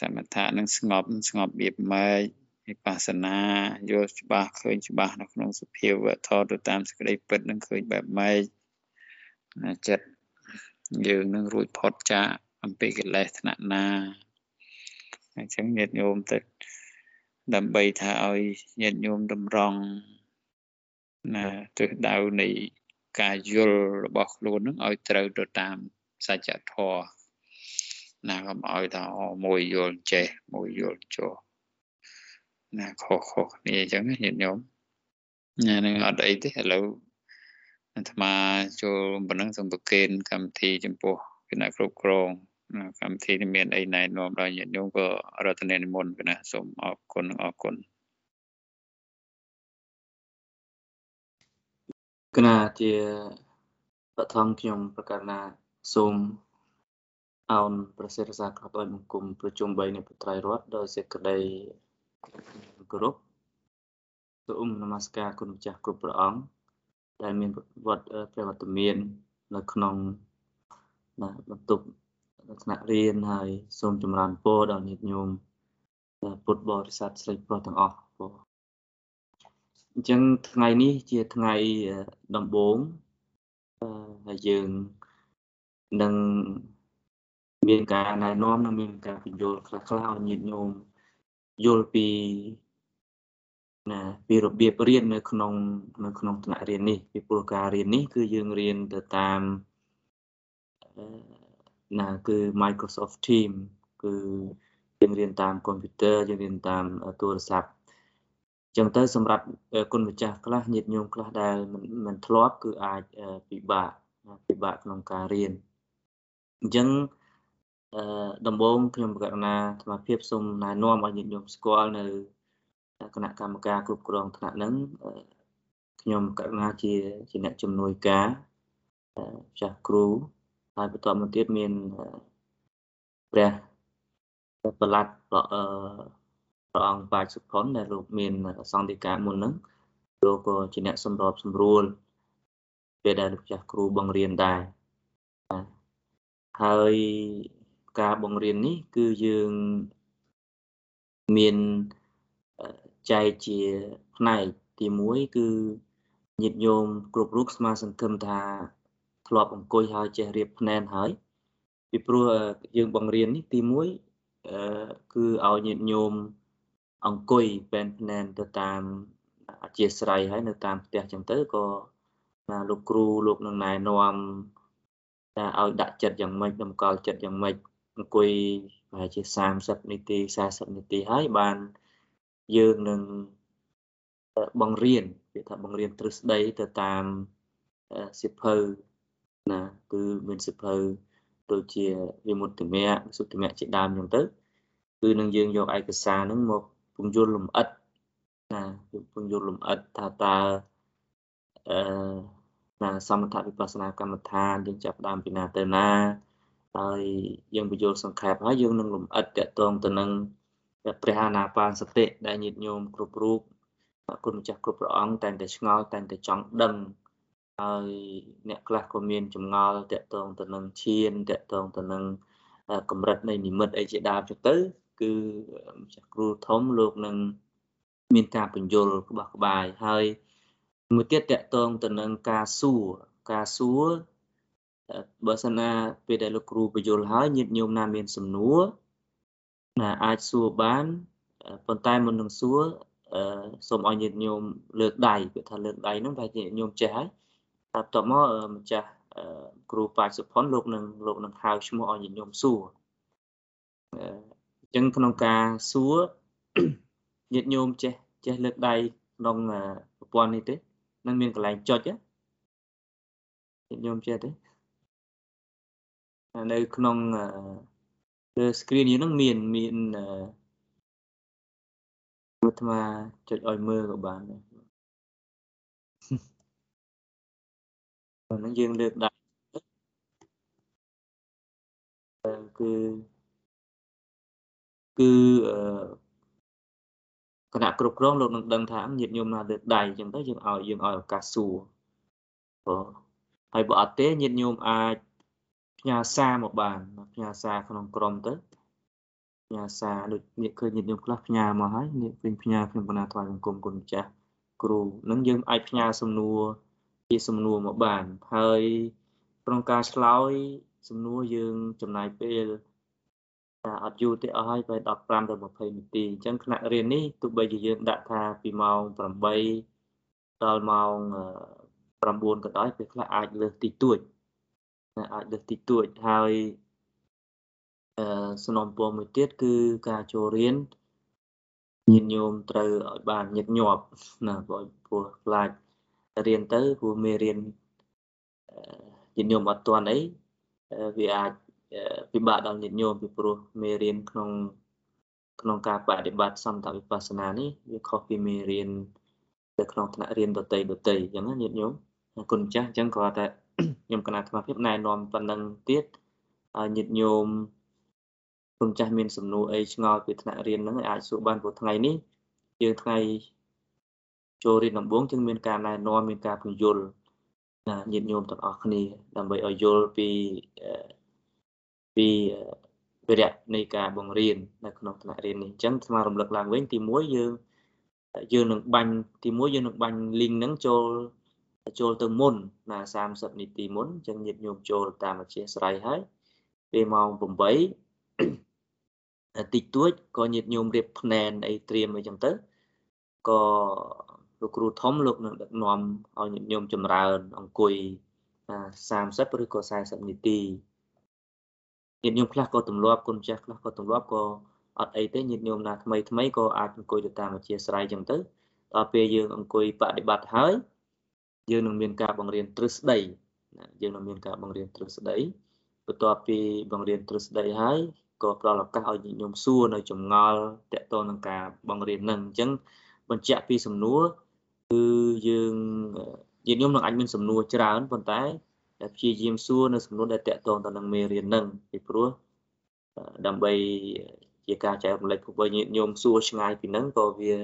សមថៈនឹងស្ងប់ស្ងប់ៀបម៉េចវិបស្សនាយល់ច្បាស់ឃើញច្បាស់នៅក្នុងសភាវៈធម៌ទៅតាមសេចក្តីពិតនឹងឃើញបែបម៉េចចិត្តយើងនឹងរួចផុតចាកអំពីកិលេសថ្នាក់ណាអញ្ចឹងញាតិញោមទៅដើម្បីថាឲ្យញាតិញោមតម្រង់ណាទិសដៅនៃការយល់របស់ខ្លួននឹងឲ្យត្រូវទៅតាមសច្ចធម៌ ណាកុំឲ្យថាអូមួយយល់ចេះមួយយល់ចោះណាខុសខុសគ្នាអញ្ចឹងញាតិញោមណានឹងអត់អីទេឥឡូវអាត្មាចូលប៉ុណ្ណឹងសូមប្រកេនកម្មវិធីចំពោះគណៈគ្រប់គ្រងកម្មវិធីនេះមានអីណែនាំដល់ញាតិញោមក៏រតនានិមន្តណាសូមអរគុណអរគុណគណៈជាបឋមខ្ញុំប្រកាសណាសូម អោនប្រសិទ្ធសាក្របឲ្យបង្គំប្រជុំ3នៃពុត្រៃរតដោយសេចក្តីគោរពសូមនមស្ការគុណម្ចាស់គ្រប់ព្រះអង្គដែលមានវត្តព្រះវត្តមាននៅក្នុងបន្ទប់ថ្នាក់រៀនហើយសូមចម្រើនពរដល់ញាតិញោមពុទ្ធបរិស័ទស្រីប្រុសទាំងអស់ពរអញ្ចឹងថ្ងៃនេះជាថ្ងៃដំបូងហើយយើងនឹង មានការណែនាំនិងមានការពន្យល់ខ្លះៗឲ្យញាតិញោមយល់ពីណាពីរបៀបរៀននៅក្នុងនៅក្នុងថ្នាក់រៀននេះពីព្រោះការរៀននេះ គឺយើងរៀនទៅតាមណាគឺ Microsoft Team គឺយើងរៀនតាមកុំព្យូទ័រយើងរៀនតាមទូរស័ព្ទចឹងទៅសម្រាប់គុណម្ចាស់ខ្លះញាតិញោមខ្លះដែលមិនធ្លាប់គឺអាចពិបាកពិបាកក្នុងការរៀនអញ្ចឹងអឺ ដំបូងខ្ញុំបកណាសមាភិបសូមណែនាំឲ្យញាតិញោមស្គាល់នៅគណៈកម្មការគ្រប់គ្រងថ្នាក់ហ្នឹងខ្ញុំកណាជាជាអ្នកជំនួយការចាស់គ្រូហើយបន្តមកទៀតមានព្រះប្រឡាត់ព្រះអង្គបាចសុផុនដែលលោកមានសង្ឃិកាមុនហ្នឹងលោកក៏ជាអ្នកសម្របសម្រួលពេលដែលលោកចាស់គ្រូបង្រៀនដែរហើយ ការបង្រៀននេះគឺយើងមានចែកជាផ្នែកទី1គឺញាតិញោមគ្រប់រូបស្មាសង្ឃឹមថាធ្លាប់អង្គុយហើយចេះរៀបភ្នែនហើយពីព្រោះយើងបង្រៀននេះទី1អឺគឺឲ្យញាតិញោមអង្គុយពេនភ្នែនទៅតាមអធិស្ឋ័យហើយនៅតាមផ្ទះចឹងទៅក៏ណាលោកគ្រូលោកនឹងណែនាំថាឲ្យដាក់ចិត្តយ៉ាងម៉េចតម្កល់ចិត្តយ៉ាងម៉េច អង្គុយប្រហែលជា30នាទី40នាទីហើយបានយើងនឹងបង្រៀនវាថាបង្រៀនទ្រឹស្ដីទៅតាមសិភៅណាគឺមានសិភៅដូចជាវិមុតតិមៈសុតិមៈជាដើមអញ្ចឹងទៅ គឺនឹងយើងយកឯកសារហ្នឹងមកពង្យល់លំអិតណាពង្យល់លំអិតថាតើអឺណាសមថវិបស្សនាកម្មដ្ឋានយើងចាប់ដើមពីណាទៅណា ហើយយើងបញ្យល់សង្ខេបហើយយើងនឹងលំអិតតកតងទៅនឹងព្រះអាណាបានសតិដែលញាតិញោមគ្រប់រូបគុណម្ចាស់គ្រប់ព្រះអង្គតែងតែឆ្ងល់តែងតែចង់ដឹងហើយអ្នកខ្លះក៏មានចម្ងល់តកតងទៅនឹងឈានតកតងទៅនឹងកម្រិតនៃនិមិត្តអីជាដើមចឹងទៅគឺម្ចាស់គ្រូធំលោកនឹងមានការបញ្យលក្បោះក្បាយហើយមួយទៀតតកតងទៅនឹងការសួរការសួរ បើសិនណាពេលដែលលោកគ្រូបញ្យលហើយញាតិញោមណាមានសំណួរណាអាចសួរបានប៉ុន្តែមុននឹងសួរសូមឲ្យញាតិញោមលើកដៃគឺថាលើកដៃហ្នឹងតែញាតិញោមចេះហើយតែបន្ទាប់មកម្ចាស់គ្រូបាចសុផុនលោកនឹងលោកនឹងហៅឈ្មោះឲ្យញាតិញោមសួរអញ្ចឹងក្នុងការសួរញាតិញោមចេះចេះលើកដៃក្នុងប្រព័ន្ធនេះទេនឹងមានកន្លែងចុចញាតិញោមចេះទេ នៅក្នុងលើ screen យើងនឹងមានមានអាត្មាចុចឲ្យមើលក៏បានដែរហ្នឹងយើងលើកដាក់គឺគឺគណៈគ្រប់គ្រងលោកនឹងដឹងថាញាតិញោមណាលើកដៃអញ្ចឹងទៅយើងឲ្យយើងឲ្យឱកាសសួរបើហើយបើអត់ទេញាតិញោមអាច ផ្ញើសារមកបានផ្ញើសារក្នុងក្រុមទៅផ្ញើសារដូចនេះឃើញញាតិញោមខ្លះផ្ញើមកហើយនេះវិញផ្ញើខ្ញុំកណាថ្វាយបង្គំគុណម្ចាស់គ្រូនឹងយើងអាចផ្ញើសំណួរជាសំណួរមកបានហើយក្នុងការឆ្លើយសំណួរយើងចំណាយពេលតែអត់យូរទេអស់ហើយទៅ15ទៅ20នាទីអញ្ចឹងថ្នាក់រៀននេះទោះបីជាយើងដាក់ថាពីម៉ោង8ដល់ម៉ោង9ក៏ដោយពេលខ្លះអាចលើសតិចតួច អាចលើសតិចតួចហើយអឺសំណុំពរមួយទៀតគឺការចូលរៀនញាតិញោមត្រូវឲ្យបានញឹកញាប់ណាព្រោះព្រោះខ្លាចរៀនទៅព្រោះមេរៀនញាតិញោមអត់ទាន់អីវាអាចពិបាកដល់ញាតិញោមពីព្រោះមេរៀនក្នុងក្នុងការបដិបត្តិសន្តវិបស្សនានេះវាខុសពីមេរៀននៅក្នុងថ្នាក់រៀនដតីដតីអញ្ចឹងណាញាតិញោមគុណចាស់អញ្ចឹងគាត់តែ ខ្ញុំគណៈអាត្មាភាពណែនាំប៉ុណ្ណឹងទៀតឲ្យញាតិញោមគុណចាស់មានសំណួរអីឆ្ងល់ពីថ្នាក់រៀនហ្នឹងអាចសួរបានព្រោះថ្ងៃនេះយើងថ្ងៃចូលរៀនដំបូងจึងមានការណែនាំមានការពន្យល់ណាញាតិញោមទាំងអស់គ្នា ដើម្បីឲ្យយល់ពីពីវិរៈនៃការបង្រៀននៅក្នុងថ្នាក់រៀននេះអញ្ចឹងស្មារំលឹកឡើងវិញទី1យើងយើងនឹងបាញ់ទី1យើងនឹងបាញ់ link ហ្នឹងចូល ចូលទៅមុនណា30នាទីមុនអញ្ចឹងញាតិញោមចូលតាមអធិស្ស្រ័យហើយពេលម៉ោង8តិចតួចក៏ញាតិញោមរៀបភ្នែនអីត្រៀមអីចឹងទៅក៏លោកគ្រូធំលោកនឹងដឹកនាំឲ្យញាតិញោមចម្រើន អង្គុយ30ឬក៏40នាទីញាតិញោមខ្លះក៏ទម្លាប់គុណចាស់ខ្លះក៏ទម្លាប់ក៏អត់អីទេញាតិញោមណាថ្មីថ្មីក៏អាចអង្គុយទៅតាមអធិស្ស្រ័យចឹងទៅដល់ពេលយើងអង្គុយបដិបត្តិហើយ យើងនឹងមានការបង្រៀនទ្រឹស្ដីណាយើងនឹងមានការបង្រៀនទ្រឹស្ដីបន្ទាប់ពីបង្រៀនទ្រឹស្ដីហើយក៏ផ្ដល់ឱកាសឲ្យញាតិញោមសួរនៅចម្ងល់តកតនឹងការបង្រៀននឹងអញ្ចឹងបញ្ជាក់ពីសំណួរគឺយើងញាតិញោមនឹងអាចមានសំណួរច្រើនប៉ុន្តែព្យាយាមសួរនៅសំណួរដែលតកតងទៅនឹងមេរៀននឹងពីព្រោះដើម្បីជាការចែករំលែកពួកញាតិញោមសួរឆ្ងាយពីនឹងក៏វា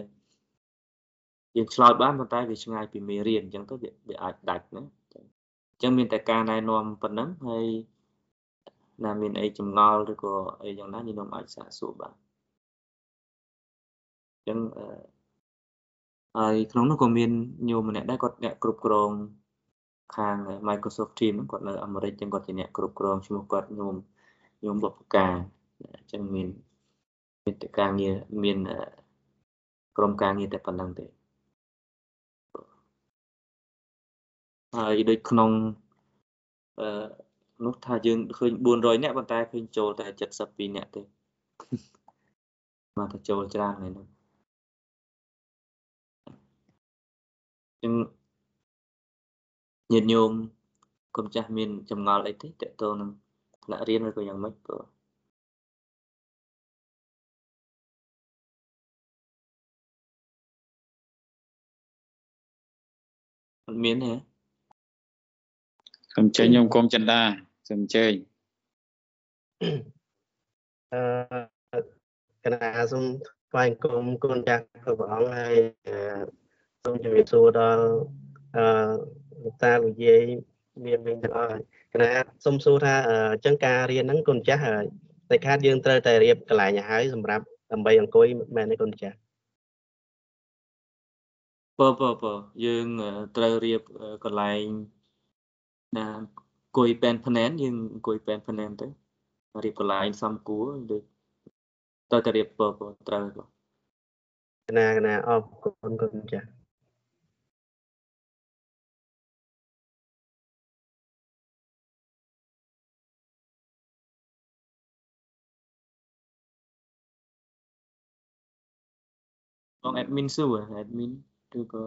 យើងឆ្លើយបានប៉ុន្តែវាឆ្ងាយពីមេរៀនអញ្ចឹងទៅវាអាចដាច់ណាអញ្ចឹងមានតែការណែនាំប៉ុណ្ណឹងហើយណាមានអីចម្ងល់ឬក៏អីយ៉ាងណាញោមអាចសាកសួរបានអញ្ចឹងហើយក្នុងនោះក៏មានញោមម្នាក់ដែរគាត់អ្នកគ្រប់គ្រងខាង Microsoft Teams គាត់នៅអាមេរិកចឹងគាត់ជាអ្នកគ្រប់គ្រងឈ្មោះគាត់ញោមញោមបុព្វការអញ្ចឹងមានមានការងារមានក្រុមការងារតែប៉ុណ្្នឹងទេ ហើយដូចក្នុងអឺនោះថាយើងឃើញ400នាក់ប៉ុន្តែឃើញចូលតែ72នាក់ទេមកតែចូលច្រើនហើយនោះចឹងញាតិញោមកុំចាស់មានចម្ងល់អីទេតើតើនឹងថ្នាក់រៀនឬក៏យ៉ាងម៉េចក៏អត់មានទេ សូមអញ្ជើញញោមគុំចិន្តាសូមអញ្ជើញអឺគណៈសូមថ្វាយគុំគុណចាស់ព្រះអង្គហើយសូមជម្រាបសួរដល់អឺលោកតាលោកយាយមានវិញទាំងអស់គណៈសូមសួរថាអញ្ចឹងការរៀនហ្នឹងគុណចាស់តែខាតយើងត្រូវតែរៀបកន្លែងឲ្យហើយសម្រាប់ដើម្បីអង្គុយមែនទេគុណចាស់បើបើបើយើងត្រូវរៀបកន្លែង ណាអង្គុយពេនភ្នែនយើងអង្គុយពេនភ្នែនទៅរៀបកន្លែងសំគួរដូចតើតរៀបបើត្រូវបងកណាកណាអរគុណគុណចាស់បង admin សួរ admin ឬក៏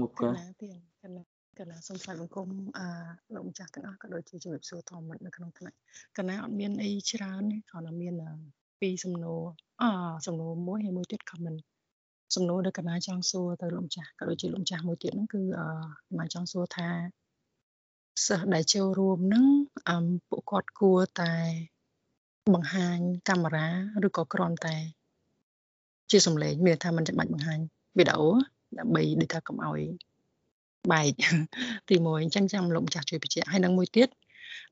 មុខកណាទៀតកណាកណាសូមស្វាគមន៍បង្គំអឺលោកម្ចាស់ទាំងអស់ក៏ដូចជាជំរាបសួរធម្មនៅក្នុងថ្នាក់កណាអត់មានអីច្រើនទេគ្រាន់តែមានពីរសំណួរអសំណួរមួយហើយមួយទៀត comment សំណួរដែលកណាចង់សួរទៅលោកម្ចាស់ក៏ដូចជាលោកម្ចាស់មួយទៀតហ្នឹងគឺអកណាចង់សួរថាសិស្សដែលចូលរួមហ្នឹងអឺពួកគាត់គួរតែបង្ហាញកាមេរ៉ាឬក៏គ្រាន់តែ ជាសំឡេងមានថាมันចាំបាច់បង្ហាញវីដេអូ ដើម្បីដូចថាកុំឲ្យបែកទី1អញ្ចឹងចាំលោកម្ចាស់ជួយបញ្ជាក់ហើយនឹងមួយទៀត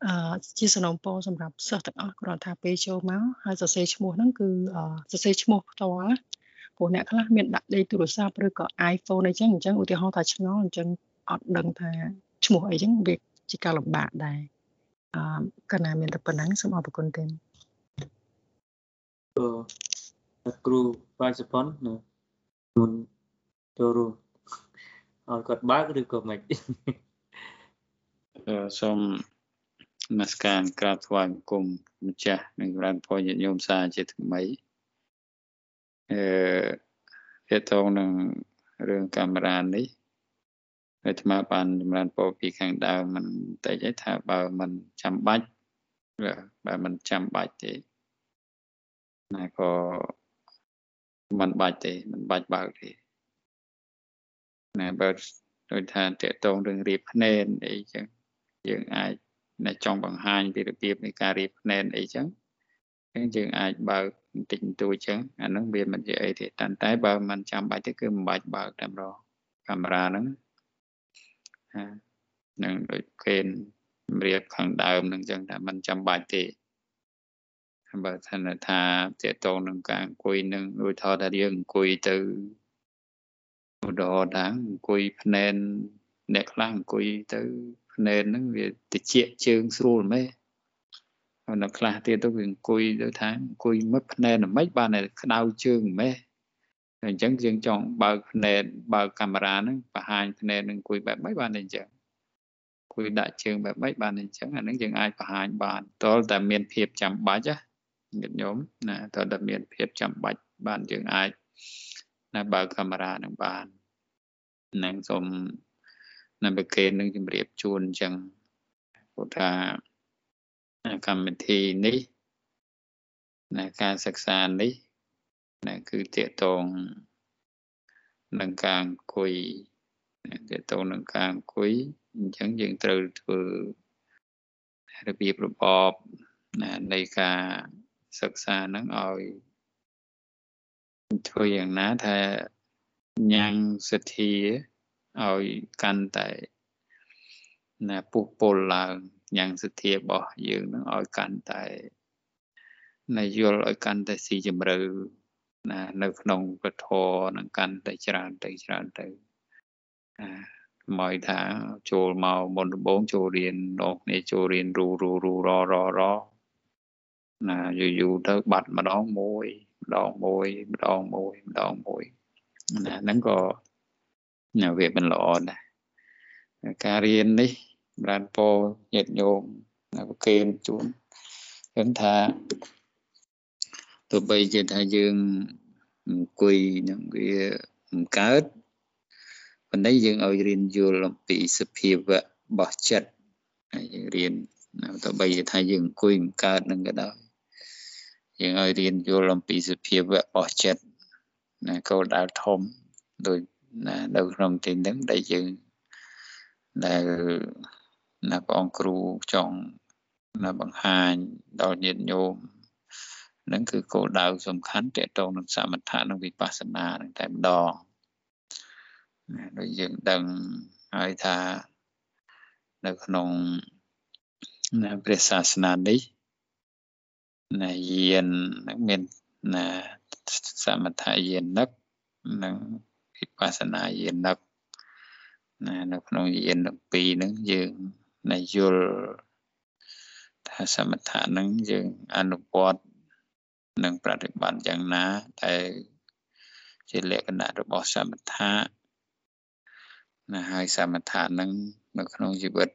អឺជាសំណូមពរសម្រាប់សិស្សទាំងអស់គ្រាន់ថាពេលចូលមកហើយសរសេរឈ្មោះហ្នឹងគឺសរសេរឈ្មោះផ្ទាល់ណាព្រោះអ្នកខ្លះមានដាក់លេខទូរស័ព្ទឬក៏ iPhone អីចឹងអញ្ចឹងឧទាហរណ៍ថាឆ្ងល់អញ្ចឹងអត់ដឹងថាឈ្មោះអីចឹងវាជាការលំបាកដែរអឺកាលណាមានតែប៉ុណ្ណឹងសូមអរគុណទេអឺគ្រូបាយសុផុនមុន ចូលរួមឲ្យគាត់បើកឬក៏មិនសូមនមស្ការក្រាបថ្វាយបង្គំម្ចាស់និងរានពរញាតិញោមសាជាថ្មីអឺទាក់ទងនឹងរឿងកាមេរ៉ានេះអាត្មាបានចម្រើនពរពីខាងដើមមិនតែនិយាយថាបើមិនចាំបាច់បើមិនចាំបាច់ទេណាក៏មិនបាច់ទេមិនបាច់បើកទេ ណាបើដូចថាតកតងរឿងរៀបភ្នែនអីចឹងយើងអាចនៅចង់បង្ហាញពីរបៀបនៃការរៀបភ្នែនអីចឹងយើងអាចបើកបន្តិចបន្តួចចឹងអាហ្នឹងវាមិនជាអីទេតែតែបើមិនចាំបាច់ទេគឺមិនបាច់បើកតែម្ដងកាមេរ៉ាហ្នឹងនឹងដូចគេរៀបខាងដើមនឹងចឹងថាมันចាំបាច់ទេបើថាថាតកតងនឹងការអង្គុយនឹងដូចថតថាយើងអង្គុយទៅ ឧទាហរណ៍ថាអង្គុយភ្នែនអ្នកខ្លះអង្គុយទៅភ្នែនហ្នឹងវាតិចជើងស្រួលមែននៅខ្លះទៀតទៅវាអង្គុយទៅថាអង្គុយមុខភ្នែនមិនបានតែក្តៅជើងមែនអញ្ចឹងយើងចង់បើកភ្នែនបើកកាមេរ៉ាហ្នឹងបង្ហាញភ្នែននឹងអង្គុយបែបម៉េចបានអញ្ចឹងអង្គុយដាក់ជើងបែបម៉េចបានអញ្ចឹងអាហ្នឹងយើងអាចបង្ហាញបានតលតែមានភាពចាំបាច់ណាញាតិញោមណាតលតែមានភាពចាំបាច់បានយើងអាចណាបើកកាមេរ៉ានឹងបាន នឹងសូមនៅប្រកេននឹងជម្រាបជូនអញ្ចឹងព្រោះថាកម្មវិធីនេះណាការសិក្សានេះណាគឺតកតងនឹងការអង្គុយតកតងនឹងការអង្គុយអញ្ចឹងយើងត្រូវធ្វើរបៀបរបបណានៃការសិក្សាហ្នឹងឲ្យធ្វើយ៉ាងណាថា ញ៉ាំងសទ្ធាឲ្យកាន់តែណាពុះពុលឡើងញ៉ាំងសទ្ធារបស់យើងនឹងឲ្យកាន់តែណាយល់ឲ្យកាន់តែស៊ីជម្រៅណានៅក្នុងពធនឹងកាន់តែច្រើនទៅច្រើនទៅអាមកថាចូលមកមុនដំបូងចូលរៀនដល់គ្នាចូលរៀនរូរូរូរររណាយូរយូរទៅបាត់ម្ដងមួយម្ដងមួយម្ដងមួយម្ដងមួយ ណាហ្នឹងក៏ណាវាមិនល្អដែរការរៀននេះបានពោញាតិញោមប្រគេនជូនឃើញថាទោះបីជាថាយើងអង្គុយនឹងវាមិនកើតប៉ុន្តែយើងឲ្យរៀនយល់អំពីសភាវៈរបស់ចិត្តហើយយើងរៀនទោះបីជាថាយើងអង្គុយមិនកើតនឹងក៏ដោយយើងឲ្យរៀនយល់អំពីសភាវៈរបស់ចិត្ត ណាគោលដៅធំដោយណានៅក្នុងទីហ្នឹងដែលយើងដែលណាព្រះអង្គគ្រូចង់ណាបង្ហាញដល់ញាតិញោមនឹងគឺគោលដៅសំខាន់តកតងនឹងសមថៈនិងវិបស្សនានឹងតែម្ដងណាដូចយើងដឹងហើយថានៅក្នុងណាព្រះសាសនានេះណាយាននឹងមានណា សមថយានិកនិងវិបស្សនាយានិកណានៅក្នុងយានទាំងពីរហ្នឹងយើងណាយល់ថាសមថៈហ្នឹងយើងអនុវត្តនិងប្រតិបត្តិយ៉ាងណាតែជាលក្ខណៈរបស់សមថៈណាហើយសមថៈហ្នឹងនៅក្នុងជីវិត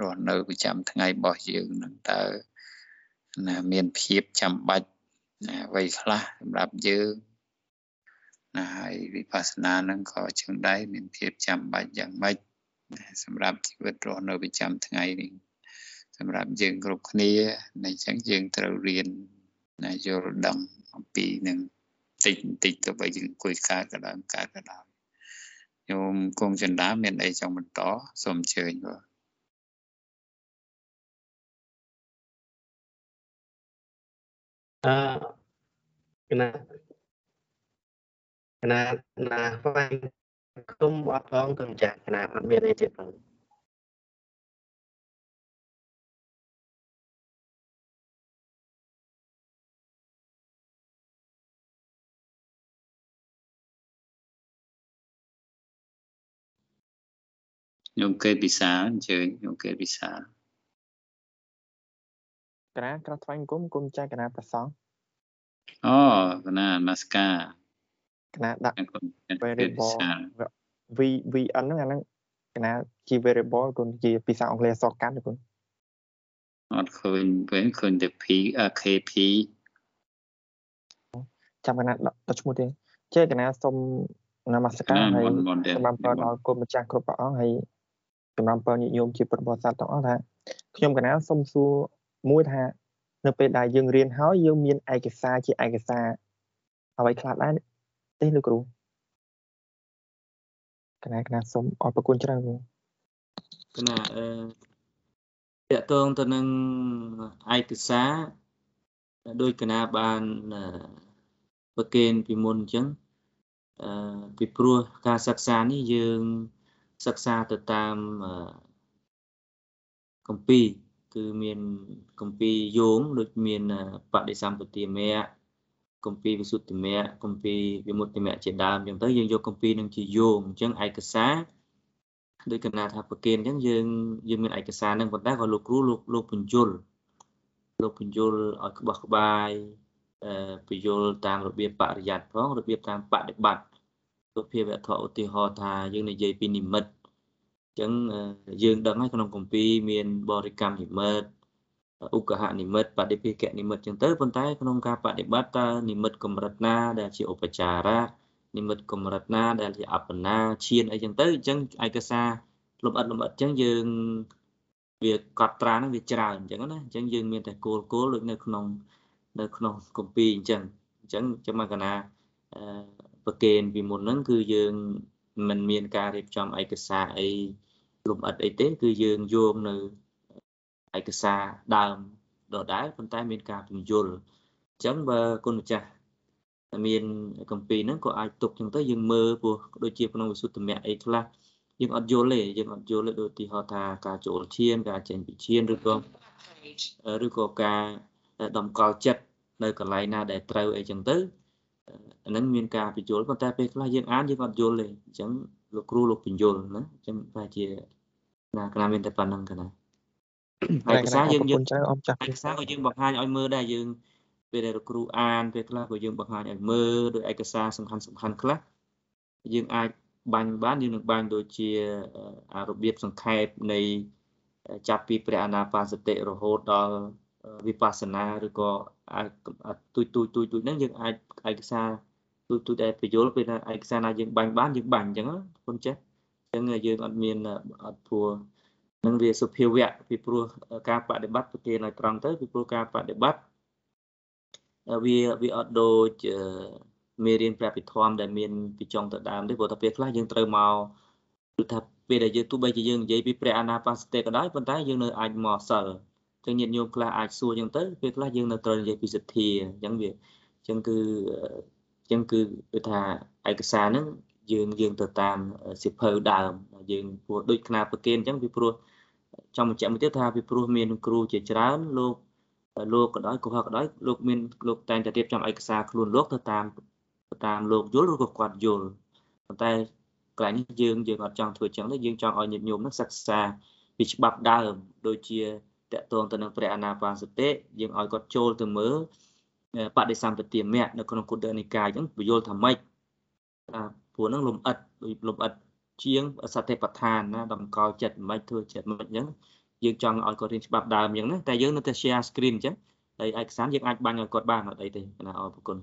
រស់នៅប្រចាំថ្ងៃរបស់យើងហ្នឹងតើណាមានភាពចាំបាច់ ណាអ្វីខ្លះសម្រាប់យើងណាហើយវិបស្សនានឹងក៏ចឹងដែរមានភាពចាំបាច់យ៉ាងម៉េចសម្រាប់ជីវិតរស់នៅប្រចាំថ្ងៃនេះសម្រាប់យើងគ្រប់គ្នាអញ្ចឹងយើងត្រូវរៀនណាយល់ដឹងអំពីនឹងតិចបន្តិចទៅបើយើងអង្គុយកើតក៏ដោយកើតក៏ដោយញោមគង់ចិន្តាមានអីចង់បន្តសូមអញ្ជើញបាទ អឺគណៈគណៈណាហ្វាញគុំអត់ផងគុំចាស់គណៈអត់មានអីទៀតផងខ្ញុំកេតពិសាអញ្ជើញខ្ញុំកេតពិសា កណាក្រថ្វាយអង្គមគុំចាស់កណាប្រសងអូកណានមស្ការកណាដាក់ variable v vn ហ្នឹងអាហ្នឹងកណាជា variable គុំជាភាសាអង់គ្លេសសកាន់គុំអត់ឃើញវិញឃើញតែ p kp ចាំកណាដាក់ឈ្មោះទេចេះកណាសុំនមស្ការហើយសម្រាប់ដល់គុំម្ចាស់គ្រប់ព្រះអង្គហើយសម្រាប់ញាតិញោមជាពុទ្ធបរិស័ទទាំងអស់ថាខ្ញុំកណាសុំសួរ មួយថានៅពេលដែលយើងរៀនហើយយើងមានឯកសារជាឯកសារអ្វីខ្លះដែរទេលោកគ្រូកណាកណាសូមអរគុណច្រើនគ្រូកណាអឺតកតងទៅនឹងឯកសារដោយកណាបានប្រកេនពីមុនអញ្ចឹងអឺពីព្រោះការសិក្សានេះយើងសិក្សាទៅតាមកម្ពី គឺមានកម្ពីយោងដូចមានបដិសម្បទាមៈកម្ពីវិសុទ្ធិមៈកម្ពីវិមុតតិមៈជាដើមអញ្ចឹងទៅយើងយកកម្ពីនឹងជាយោងអញ្ចឹងឯកសារដោយកណាថាប្រកេនអញ្ចឹងយើងយើងមានឯកសារនឹងប៉ុន្តែក៏លោកគ្រូលោកលោកបញ្យលលោកបញ្យលឲ្យក្បោះក្បាយអឺបញ្យលតាមរបៀបបរិយ័តផងរបៀបតាមបដិបត្តិសុភាវៈធឧទាហរណ៍ថាយើងនិយាយពីនិមិត្ត ចឹងយើងដឹងហើយក្នុងគម្ពីរមានបរិកម្មនិមិត្តឧកហនិមិត្តបដិភិកនិមិត្តចឹងទៅប៉ុន្តែក្នុងការបដិបត្តិតើនិមិត្តកម្រិតណាដែលជាឧបចារៈនិមិត្តកម្រិតណាដែលជាអបណាឈានអីចឹងទៅអញ្ចឹងឯកសារលំអិតលំអិតចឹងយើងវាកត់ត្រាហ្នឹងវាច្រើនអញ្ចឹងណាអញ្ចឹងយើងមានតែគោលគោលដូចនៅក្នុងនៅក្នុងគម្ពីរអញ្ចឹងអញ្ចឹងចាំមកកណាប្រកេនពីមុនហ្នឹងគឺយើងមិនមានការរៀបចំឯកសារអី លំអិតអីទេ គឺយើងយកនៅឯកសារដើមដដែលប៉ុន្តែមានការពន្យល់អញ្ចឹងបើគុណម្ចាស់មានកម្ពីហ្នឹងក៏អាចទុកចឹងទៅយើងមើលព្រោះដូចជាក្នុងវិសុទ្ធមៈអីខ្លះយើងអត់យល់ទេយើងអត់យល់ទេដូចទីហោថាការចូលឈាន ការចេញពីឈានឬក៏ឬក៏ការតម្កល់ចិត្តនៅកន្លែងណាដែលត្រូវអីចឹងទៅអានឹងមានការបញ្យល់ប៉ុន្តែពេលខ្លះយើងអានយើងអត់យល់ទេអញ្ចឹង លោកគ្រូលោកបញ្យល់ណាអញ្ចឹងប្រហែលជាណាកណាមានតែប៉ុណ្្នឹងកណាឯកសារយើងយើងឯកសារក៏យើងបង្ហាញឲ្យមើលដែរយើងពេលដែលលោកគ្រូអានពេលខ្លះក៏យើងបង្ហាញឲ្យមើលដោយឯកសារសំខាន់សំខាន់ខ្លះយើងអាចបាញ់បានយើងនឹងបាញ់ដូចជាអារបៀបសង្ខេបនៃចាប់ពីព្រះអនាបានសតិរហូតដល់វិបស្សនាឬក៏ទូចទូចទូចទូចហ្នឹងយើងអាចឯកសារ ទូចទូចដែលបញ្យល់ពេលឯកសារណាយើងបាញ់បានយើងបាញ់អញ្ចឹងគុណចេះអញ្ចឹងយើងអត់មានអត់ព្រោះនឹងវាសុភាវៈពីព្រោះការបដិបត្តិប្រគេឲ្យត្រង់ទៅពីព្រោះការបដិបត្តិវាវាអត់ដូចមេរៀនព្រះពិធម្មដែលមានពីចុងទៅដើមទេព្រោះតែពេលខ្លះយើងត្រូវមកគឺថាពេលដែលយើងទោះបីជាយើងនិយាយពីព្រះអាណាបាសតិក៏ដោយប៉ុន្តែយើងនៅអាចមកសិលចឹងញាតិញោមខ្លះអាចសួរចឹងទៅពេលខ្លះយើងនៅត្រូវនិយាយពីសទ្ធាអញ្ចឹងវាអញ្ចឹងគឺអញ្ចឹងគឺគឺថាឯកសារហ្នឹងយើងយើងទៅតាមសិភៅដើមយើងព្រោះដូចខ្នាប្រកេនអញ្ចឹងពីព្រោះចង់បញ្ជាក់មួយទៀតថាពីព្រោះមានគ្រូជាច្រើនលោកលោកក៏ដោយកុហកក៏ដោយលោកមានលោកតែងតែរៀបចំឯកសារខ្លួនលោកទៅតាមទៅតាមលោកយល់ឬក៏គាត់យល់ប៉ុន្តែកន្លែងនេះយើងយើងអត់ចង់ធ្វើចឹងទេយើងចង់ឲ្យញាតិញោមនឹងសិក្សាពីច្បាប់ដើមដូចជាតកតងទៅនឹងព្រះអនាបានសតិយើងឲ្យគាត់ចូលទៅមើល បដិសម្បទាមៈនៅក្នុងគុទ្ធនិកាយអញ្ចឹងពយល់ថាម៉េចព្រោះហ្នឹងលំអិតដូចលំអិតជាងសតិប្បដ្ឋានណាតម្កល់ចិត្តមិនធ្វើចិត្តមិនអញ្ចឹងយើងចង់ឲ្យគាត់រៀនច្បាប់ដើមអញ្ចឹងណាតែយើងនៅតែ share screen អញ្ចឹងហើយឯកសារយើងអាចបាញ់ឲ្យគាត់បានអត់អីទេណាអរគុណ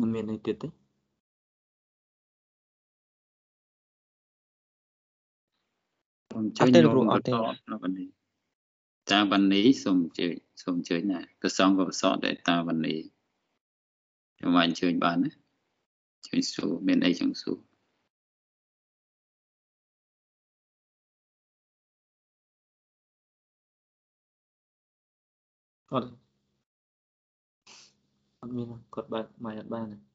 មិនមានអីទៀតទេសូមជួយញោមអត់ តនៅបណ្នេះតាបណ្នេះសូមជួយសូមជួយណាប្រសងក៏ប្រសតដែរតាបណ្នេះខ្ញុំអញ្ជើញបានណាជួយសួរមានអីចង់សួរអត់អត់មានគាត់បើកម៉ៃអត់បានទេ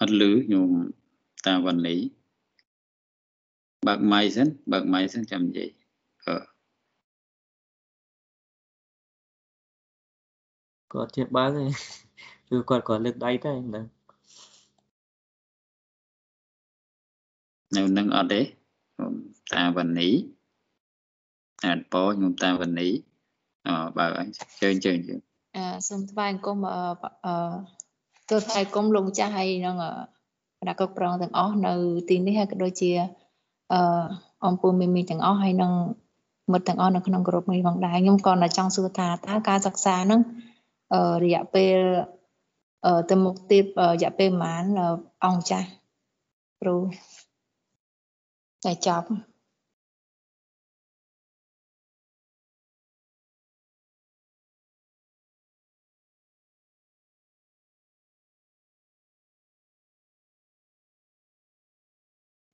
អត់លឺញោមតាវណ្ណីបើកម៉ៃសិនបើកម៉ៃសិនចាំនិយាយអឺគាត់ជាបើកគឺគាត់គាត់លើកដៃតែហ្នឹងនៅនឹងអត់ទេញោមតាវណ្ណីអាចពោញោមតាវណ្ណីអឺបើកអញជើញជើញអឺសូមថ្លែងអង្គមអឺ ទូថ្វាយអង្គមលោកម្ចាស់ហើយនឹងគណៈគ្រប់គ្រងទាំងអស់នៅទីនេះហើយក៏ដូចជាអឺអំពូមីមីទាំងអស់ហើយនឹងមិត្តទាំងអស់នៅក្នុងក្រុមនេះផងដែរខ្ញុំក៏ចង់សួរថាតើការសិក្សាហ្នឹងអឺរយៈពេលអឺទៅមុខទៀតរយៈពេលប្រហែលអង្គចាស់គ្រូតែចប់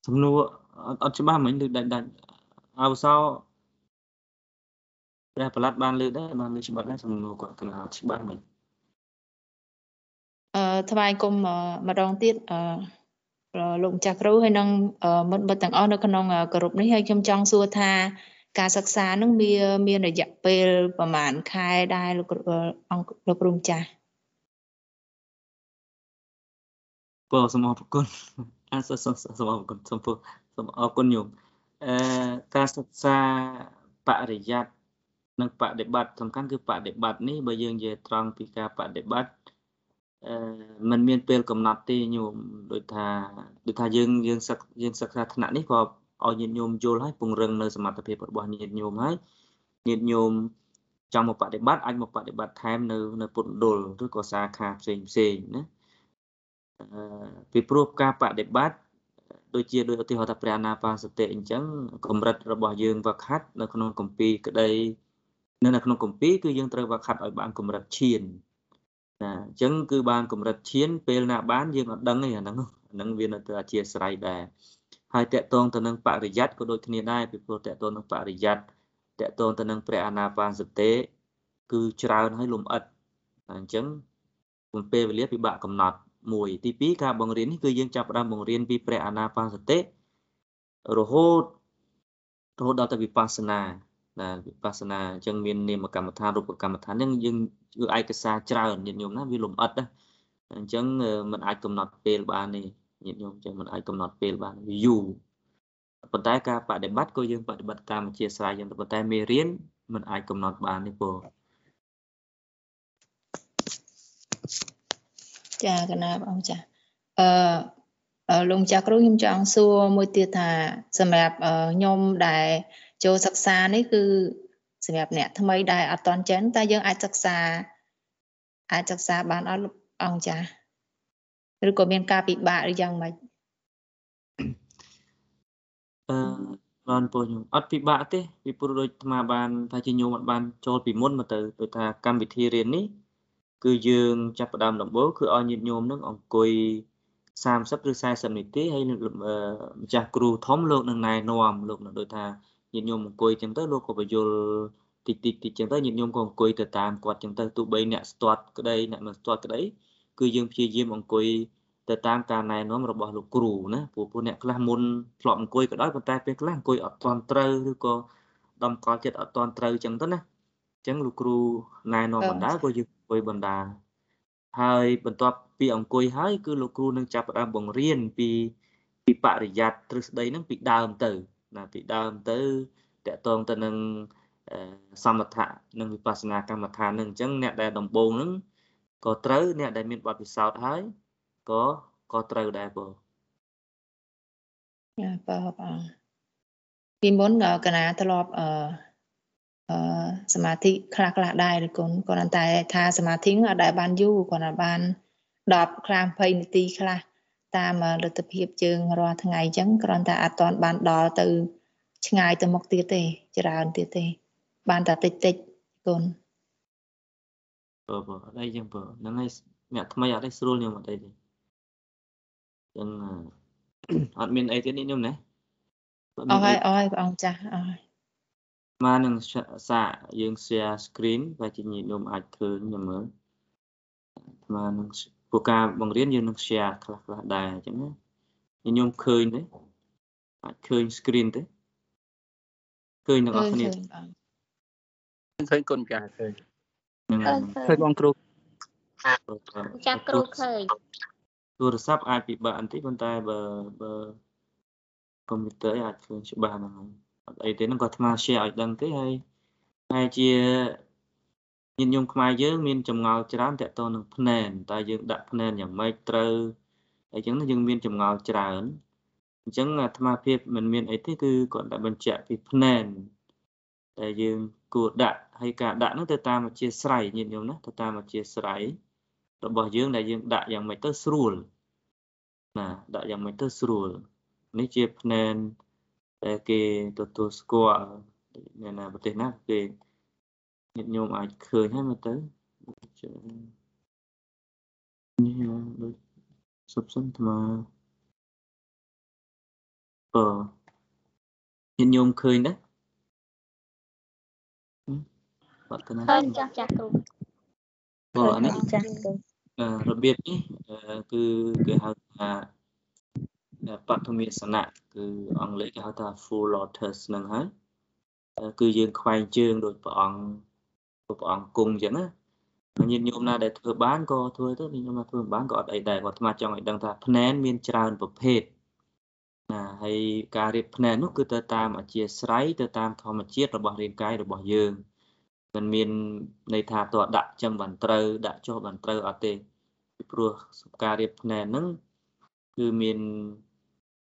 សំណួរអត់ច្បាស់មិញឬដាច់ដាច់អវសោព្រះប្រឡាត់បានលើកដែរបានលើកច្បាស់ដែរសំណួរគាត់គណៈច្បាស់មិញអឺថ្វាយគុំម្ដងទៀតអឺលោកម្ចាស់គ្រូហើយនឹងមិត្តមិត្តទាំងអស់នៅក្នុងក្រុមនេះហើយខ្ញុំចង់សួរថា ការសិក្សានឹងមានមានរយៈពេលប្រហែលខែដែរលោកអង្គលោកគ្រូម្ចាស់បងសូមអរគុណ អសូមសូមអរគុណសូមសូមអរគុណញោមអឺការសិក្សាបរិយ័តនិងបដិបត្តិសំខាន់គឺបដិបត្តិនេះបើយើងនិយាយត្រង់ពីការបដិបត្តិអឺมันមានពេលកំណត់ទេញោមដូចថាដូចថាយើងយើងសិក្សាយើងសិក្សាថ្នាក់នេះក៏ឲ្យញាតិញោមយល់ហើយពង្រឹងនៅសមត្ថភាពរបស់ញាតិញោមហើយញាតិញោមចង់មកបដិបត្តិអាចមកបដិបត្តិថែមនៅនៅពុទ្ធដុលឬក៏សាខាផ្សេងផ្សេងណា ពីព្រោះការបដិបត្តិដូចជាដោយឧទាហរណ៍ថាព្រះអនាបានសតិអញ្ចឹងកម្រិតរបស់យើងវឹកហាត់នៅក្នុងកម្ពីក្តីនៅនៅក្នុងកម្ពីគឺយើងត្រូវវឹកហាត់ឲ្យបានកម្រិតឈានណាអញ្ចឹងគឺបានកម្រិតឈាន ពេលណាបានយើងអត់ដឹងទេអាហ្នឹងអាហ្នឹងវានៅទៅអធិស្ឋ័យដែរហើយតកតងទៅនឹងបរិយ័តក៏ដូចគ្នាដែរពីព្រោះតកតងនឹងបរិយ័តតកតងទៅនឹងព្រះអនាបានសតិគឺច្រើនហើយលំអិតអញ្ចឹងពេលវេលាពិបាកកំណត់ មួយទី2ការបង្រៀននេះគឺយើងចាប់ផ្ដើមបង្រៀនពីព្រះអាណាបាសតិរហូតរហូតដល់ទៅវិបស្សនាណាវិបស្សនាអញ្ចឹងមាននាមកម្មដ្ឋានរូបកម្មដ្ឋានហ្នឹងយើងគឺឯកសារច្រើនញាតិញោមណាវាលំអិតណាអញ្ចឹងมันអាចកំណត់ពេលបានទេញាតិញោមអញ្ចឹងมันអាចកំណត់ពេលបានវាយូរប៉ុន្តែការបដិបត្តិក៏យើងបដិបត្តិតាមអធិស្ឋានយ៉ាងប៉ុន្តែមេរៀនมันអាចកំណត់បានទេពូ ចាកណាបងចាអឺលោកម្ចាស់គ្រូខ្ញុំចង់សួរមួយទៀតថាសម្រាប់ខ្ញុំដែលចូលសិក្សានេះគឺសម្រាប់អ្នកថ្មីដែលអត់តន់ចេះតែយើងអាចសិក្សាអាចសិក្សាបានអត់អង្គចាឬក៏មានការពិបាកឬយ៉ាងម៉េចអឺបានពូខ្ញុំអត់ពិបាកទេពីព្រោះដូចអាត្មាបានថាជាញោមអត់បានចូលពីមុនមកទៅដូចថាកម្មវិធីរៀននេះ គឺយើងចាប់ផ្ដើមដំបូងគឺឲ្យញាតិញោមនឹងអង្គុយ30ឬ40នាទីហើយម្ចាស់គ្រូធំលោកនឹងណែនាំលោកនឹងដូចថាញាតិញោមអង្គុយចឹងទៅលោកក៏បញ្យល់តិចតិចតិចចឹងទៅញាតិញោមក៏អង្គុយទៅតាមគាត់ចឹងទៅទោះបីអ្នកស្ទាត់ក្តីអ្នកមិនស្ទាត់ក្តីគឺយើងព្យាយាមអង្គុយទៅតាមការណែនាំរបស់លោកគ្រូណាព្រោះពួកអ្នកខ្លះមុនធ្លាប់អង្គុយក៏ដោយប៉ុន្តែពេលខ្លះអង្គុយអត់ទាន់ត្រូវឬក៏ដំកល់ចិត្តអត់ទាន់ត្រូវចឹងទៅណាអញ្ចឹងលោកគ្រូណែនាំបណ្ដាក៏យើង អង្គុយបណ្ដាហើយបន្ទាប់ពីអង្គុយហើយគឺលោកគ្រូនឹងចាប់ផ្ដើមបង្រៀនពីពីបរិយ័តទ្រឹស្ដីនឹងពីដើមទៅណាពីដើមទៅតកតងទៅនឹងសមថៈនិងវិបស្សនាកម្មដ្ឋាននឹងអញ្ចឹងអ្នកដែលដំបូងនឹងក៏ត្រូវអ្នកដែលមានបទពិសោធន៍ហើយក៏ក៏ត្រូវដែរបងចាបងបងពីមុនកណាធ្លាប់អឺ សមាធិខ្លះខ្លះដែរគុណគ្រាន់តែថាសមាធិអត់ដែលបានយូរគ្រាន់តែបាន10ខ្លះ20នាទីខ្លះតាមលទ្ធភាពជើងរាល់ថ្ងៃអញ្ចឹងគ្រាន់តែអត់ទាន់បានដល់ទៅ ឆ្ងាយទៅមុខទៀតទេច្រើនទៀតទេ បានតែតិចតិចគុណបើបើអត់អីចឹងបើហ្នឹងហើយអ្នកថ្មីអត់អីស្រួលខ្ញុំអត់អីទេចឹងអត់មានអីទៀតនេះខ្ញុំណាអស់ហើយអស់ហើយបងចាស់អស់ហើយ មកនឹងសាកយើង share screen បើជាញាតិញោមអាចឃើញខ្ញុំមើលមកនឹងព្រោះការបង្រៀនយើងនឹង share ខ្លះខ្លះដែរអញ្ចឹងណាញាតិញោមឃើញទេអាចឃើញ screen ទេឃើញទាំងអស់គ្នាឃើញគុណម្ចាស់ឃើញឃើញបងគ្រូចាស់គ្រូឃើញទូរស័ព្ទអាចពិបាកបន្តិចប៉ុន្តែបើបើកុំព្យូទ័រអាចឃើញច្បាស់ហ្នឹងហើយ អត់អីទេហ្នឹងក៏អាត្មា share ឲ្យដឹងទេហើយហើយជាញាតិញោមខ្មែរយើងមានចម្ងល់ច្រើនតកតនឹងភ្នែនតើយើងដាក់ភ្នែនយ៉ាងម៉េចត្រូវអញ្ចឹងយើងមានចម្ងល់ច្រើនអញ្ចឹងអាត្មាភាពមិនមានអីទេគឺគាត់តែបញ្ជាក់ពីភ្នែនតែយើងគួរដាក់ហើយការដាក់នោះទៅតាមអធិស្រ័យញាតិញោមណាទៅតាមអធិស្រ័យរបស់យើងដែលយើងដាក់យ៉ាងម៉េចទៅស្រួលណាដាក់យ៉ាងម៉េចទៅស្រួលនេះជាភ្នែនដែល គេទទួលស្គាល់នៅណាប្រទេសណាគេញាតិញោមអាចឃើញហើយមើលទៅនេះដូចសុបសិនថ្មអឺញាតិញោមឃើញដែរបាត់ទៅណាឃើញចាស់ចាស់គ្រូអូអានេះចាស់គ្រូរបៀបនេះគឺគេហៅថា បឋមាសនៈគឺអង់គ្លេសគេហៅថា full lotus ហ្នឹងហើយគឺយើងខ្វែងជើងដូចព្រះអង្គព្រះអង្គគង់អញ្ចឹងណាញាតិញោមណាដែលធ្វើបានក៏ធ្វើទៅញាតិញោមណាធ្វើមិនបានក៏អត់អីដែរគាត់អាត្មាចង់ឲ្យដឹងថាភ្នែនមានច្រើនប្រភេទណាហើយការរៀបភ្នែននោះគឺទៅតាមអធិស្រ័យទៅតាមធម្មជាតិរបស់រាងកាយរបស់យើងមិនមានន័យថាតើដាក់ចឹងបានត្រូវដាក់ចុះបានត្រូវអត់ទេពីព្រោះការរៀបភ្នែនហ្នឹងគឺមាន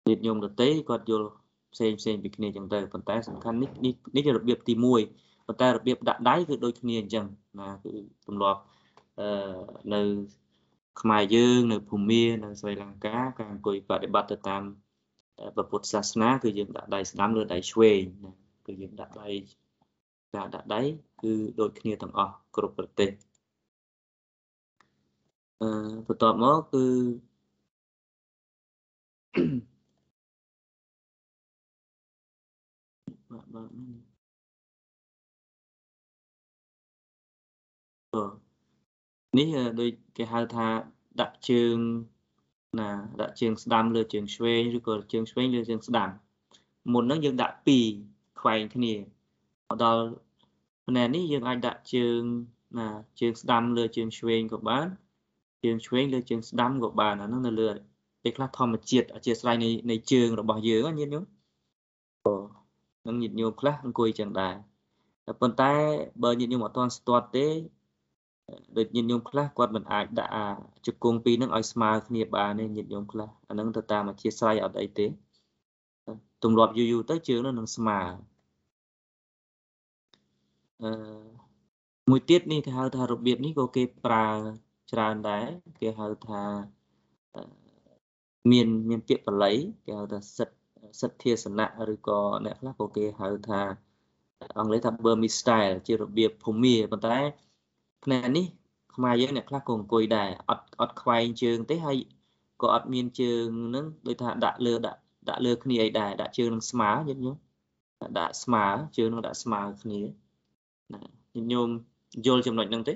ញាតិញោមដតីគាត់យល់ផ្សេងផ្សេងពីគ្នាចឹងទៅប៉ុន្តែសំខាន់នេះនេះជារបៀបទី1ប៉ុន្តែរបៀបដាក់ដៃគឺដូចគ្នាអញ្ចឹងណាគឺទម្លាប់អឺនៅខ្មែរយើងនៅភូមានៅស្រីលង្កាការអង្គុយបប្រតិបត្តិទៅតាមពុទ្ធសាសនាគឺយើងដាក់ដៃស្ដាំលើដៃឆ្វេងណាគឺយើងដាក់ដៃការដាក់ដៃគឺដូចគ្នាទាំងអស់គ្រប់ប្រទេសអឺបន្ទាប់មកគឺ បាទបាទនេះដូចគេហៅថាដាក់ជើងណាដាក់ជើងស្ដាំលើជើងឆ្វេងឬក៏ជើងឆ្វេងលើជើងស្ដាំមុនហ្នឹងយើងដាក់ពីរខ្វែងគ្នាមកដល់ផ្នែកនេះយើងអាចដាក់ជើងណាជើងស្ដាំលើជើងឆ្វេងក៏បានជើងឆ្វេងលើជើងស្ដាំក៏បានអាហ្នឹងនៅលើពេលខ្លះធម្មជាតិអធិស្ស្រ័យនៃនៃជើងរបស់យើងញាតិញោមអូ នឹងញាតិញោមខ្លះអង្គុយចឹងដែរតែប៉ុន្តែបើញាតិញោមអត់ទាន់ស្ទាត់ទេដូចញាតិញោមខ្លះគាត់មិនអាចដាក់អាជង្គង់ពីរហ្នឹងឲ្យស្មើគ្នាបានទេញាតិញោមខ្លះអាហ្នឹងទៅតាមអធិស្ស្រ័យអត់អីទេទម្លាប់យូរយូរទៅជើងនោះនឹងស្មើអឺមួយទៀតនេះគេហៅថារបៀបនេះក៏គេប្រើច្រើនដែរគេហៅថាមានមានពាក្យបល័យគេហៅថាសិទ្ធ សិទ្ធាសនៈឬក៏អ្នកខ្លះក៏គេហៅថាអង់គ្លេសថា Burmese style ជារបៀបភូមាប៉ុន្តែផ្នែកនេះខ្មែរយើងអ្នកខ្លះក៏អង្គុយដែរអត់អត់ខ្វែងជើងទេហើយក៏អត់មានជើងនឹងដូចថាដាក់លើដាក់ដាក់លើគ្នាអីដែរដាក់ជើងនឹងស្មើយល់ញោមដាក់ស្មើជើងនឹងដាក់ស្មើគ្នាណាញោមយល់ចំណុចហ្នឹងទេ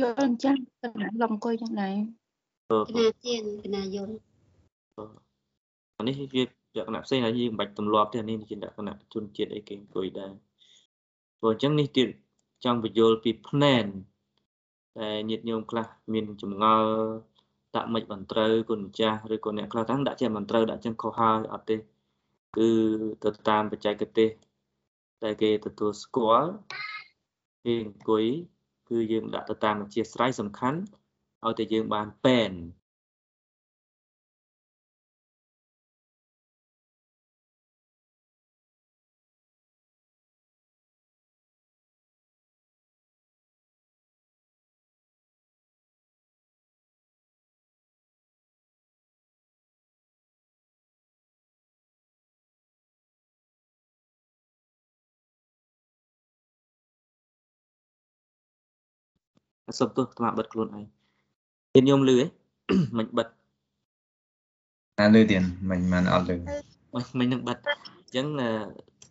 យល់អញ្ចឹងកណាលអង្គុយយ៉ាងណា កណាជាកណាយល់អានេះវាលក្ខណៈផ្សេងហើយយើងមិនបាច់ទម្លាប់ទេអានេះជាលក្ខណៈជនជាតិអីគេអង្គុយដែរព្រោះអញ្ចឹងនេះទៀតចង់បញ្យល់ពីភ្នែនតែញាតិញោមខ្លះមានចម្ងល់ដាក់មិនបានត្រូវគុណម្ចាស់ឬក៏អ្នកខ្លះតាំងដាក់ចេះមិនត្រូវដាក់ចឹងខុសហើយអត់ទេគឺទៅតាមបច្ចេកទេសដែលគេទទួលស្គាល់គេអង្គុយគឺយើងដាក់ទៅតាមអធិស្រ័យសំខាន់ ឲ្យតែយើងបានពេនសុំទោសអាត្មាបិទខ្លួនឯង ទៀតញោមលឺហ៎មិនបិទអាលឺទៀតមិនមិនអត់លឺមិននឹងបិទអញ្ចឹង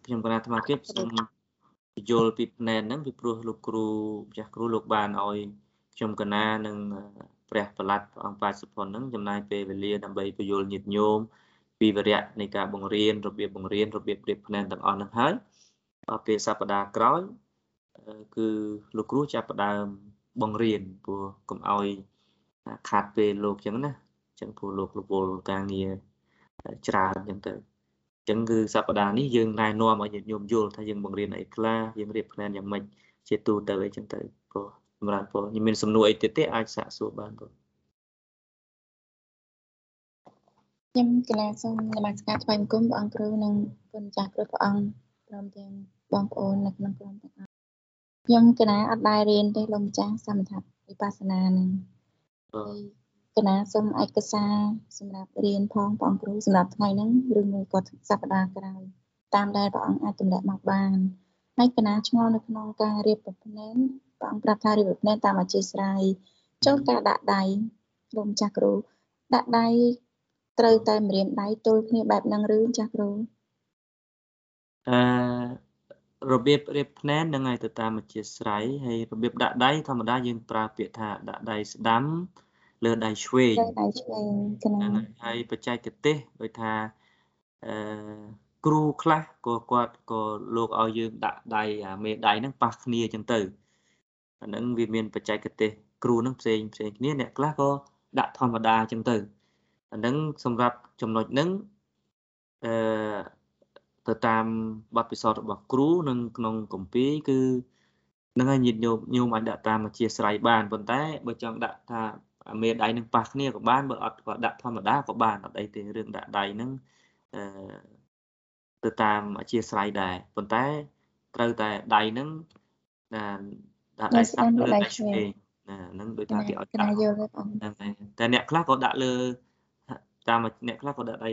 ខ្ញុំកណាអាត្មាទៀតសូមបញ្យល់ពីផ្នែកហ្នឹងពីព្រោះលោកគ្រូម្ចាស់គ្រូលោកបានឲ្យខ្ញុំកណានិងព្រះប្រឡាត់ព្រះអង្គបាទសុផុនហ្នឹងចំណាយពេលវេលាដើម្បីបញ្យល់ញាតិញោមពីវរៈនៃការបង្រៀនរបៀបបង្រៀនរបៀបរៀបផ្នែកទាំងអស់ហ្នឹងហើយដល់ពេលសប្តាហ៍ក្រោយគឺលោកគ្រូចាប់ផ្ដើមបង្រៀនព្រោះកុំឲ្យ ខាតពេលលោកចឹងណាចឹងព្រោះលោករវល់ការងារច្រើនចឹងទៅចឹងគឺសប្តាហ៍នេះយើងណែនាំឲ្យញាតិញោមយល់ថាយើងបង្រៀនអីខ្លះយើងរៀបផ្នែនយ៉ាងម៉េចជាទូទៅអីចឹងទៅព្រោះសម្រាប់ពលមានសំណួរអីទៀតទេអាចសាកសួរបានបងខ្ញុំកណាសូមនមស្ការថ្វាយបង្គំព្រះអង្គគ្រូនិងគុណចាស់គ្រប់ព្រះអង្គព្រមទាំងបងប្អូននៅក្នុងក្រុមទាំងអស់ខ្ញុំកណាអត់ដែររៀនទេលោកម្ចាស់សមថវិបស្សនានឹង កណាសូមឯកសារសម្រាប់រៀនផងព្រះអង្គគ្រូសម្រាប់ថ្ងៃហ្នឹងឬមួយក៏សប្តាហ៍ក្រោយតាមដែលព្រះអង្គអាចទម្លាក់មកបានហើយកណាឆ្ងល់នៅក្នុងការរៀបប្រផ្នែនព្រះអង្គប្រាប់ថារៀបប្រផ្នែនតាមអធិស្ឋានចូលការដាក់ដៃលោកម្ចាស់គ្រូដាក់ដៃត្រូវតែម្រាមដៃទល់គ្នាបែបហ្នឹងឬចាស់គ្រូអឺ របៀបរៀបភ្នែននឹងឲ្យទៅតាមអធិស្រ័យហើយរបៀបដាក់ដៃធម្មតាយើងប្រើពាក្យថាដាក់ដៃស្ដាំលើដៃឆ្វេងដៃឆ្វេងហ្នឹងហើយបច្ចេកទេសដូចថាអឺគ្រូខ្លះក៏គាត់ក៏លោកឲ្យយើងដាក់ដៃអាមេដៃហ្នឹងប៉ះគ្នាអញ្ចឹងទៅអាហ្នឹងវាមានបច្ចេកទេសគ្រូហ្នឹងផ្សេងផ្សេងគ្នាអ្នកខ្លះក៏ដាក់ធម្មតាអញ្ចឹងទៅអាហ្នឹងសម្រាប់ចំណុចហ្នឹងអឺ ទៅតាមបទពិសោធន៍របស់គ្រូនិងក្នុងកម្ពីគឺនឹងឲ្យញាតិញោមញោមអាចដាក់តាមអធិស្ស្រ័យបានប៉ុន្តែបើចង់ដាក់ថាមេដៃនឹងប៉ះគ្នាក៏បានបើអត់ក៏ដាក់ធម្មតាក៏បានអត់អីទេរឿងដាក់ដៃហ្នឹងអឺទៅតាមអធិស្ស្រ័យដែរប៉ុន្តែត្រូវតែដៃហ្នឹងដាក់ដៃស្ដាំលើដៃឆ្វេងណាហ្នឹងដូចថាគេឲ្យដាក់យល់ទេបងតែអ្នកខ្លះក៏ដាក់លើតាមអ្នកខ្លះក៏ដាក់ដៃ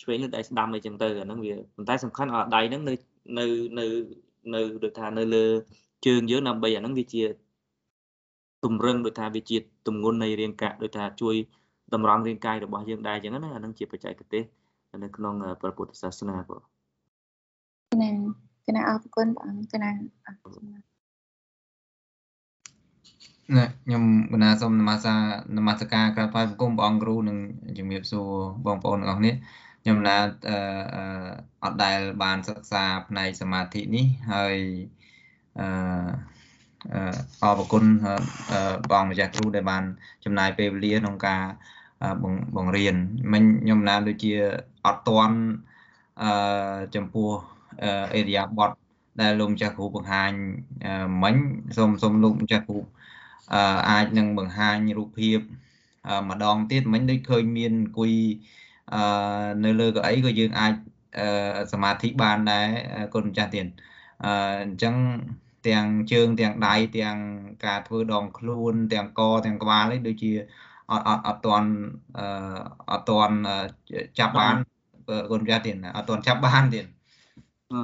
ឆ្វេងឬដៃស្ដាំអីចឹងទៅអាហ្នឹងវាប៉ុន្តែសំខាន់ឲ្យដៃហ្នឹងនៅនៅនៅនៅដូចថានៅលើជើងយើងដើម្បីអាហ្នឹងវាជាទំរឹងដូចថាវាជាទម្ងន់នៃរាងកាយដូចថាជួយតម្រង់រាងកាយរបស់យើងដែរចឹងណាអាហ្នឹងជាបច្ចេកទេសនៅក្នុងព្រះពុទ្ធសាសនាបងណាគណៈអរគុណបងគណៈអរគុណណាខ្ញុំគណៈសូមនមស្ការនមស្ការក្រាបថ្វាយបង្គំព្រះអង្គគ្រូនិងជំរាបសួរបងប្អូនទាំងអស់គ្នា ខ្ញុំណាអឺអត់ដែលបានសិក្សាផ្នែកសមាធិនេះហើយអឺអរគុណបងម្ចាស់គ្រូដែលបានចំណាយពេលវេលាក្នុងការបង្រៀនមិញខ្ញុំណាដូចជាអត់តន់អឺចំពោះអេរិយាបថដែលលោកម្ចាស់គ្រូបង្ហាញមិញសូមសូមលោកម្ចាស់គ្រូអាចនឹងបង្ហាញរូបភាពម្ដងទៀតមិញដូចឃើញមានអង្គុយ អឺនៅលើកៅអីក៏យើងអាចសមាធិបានដែរគុណម្ចាស់ទៀតអឺអញ្ចឹងទាំងជើងទាំងដៃទាំងការធ្វើដងខ្លួនទាំងកទាំងក្បាលនេះដូចជាអត់អត់អត់ទាន់អឺអត់ទាន់ចាប់បានគុណម្ចាស់ទៀតអត់ទាន់ចាប់បានទៀតអ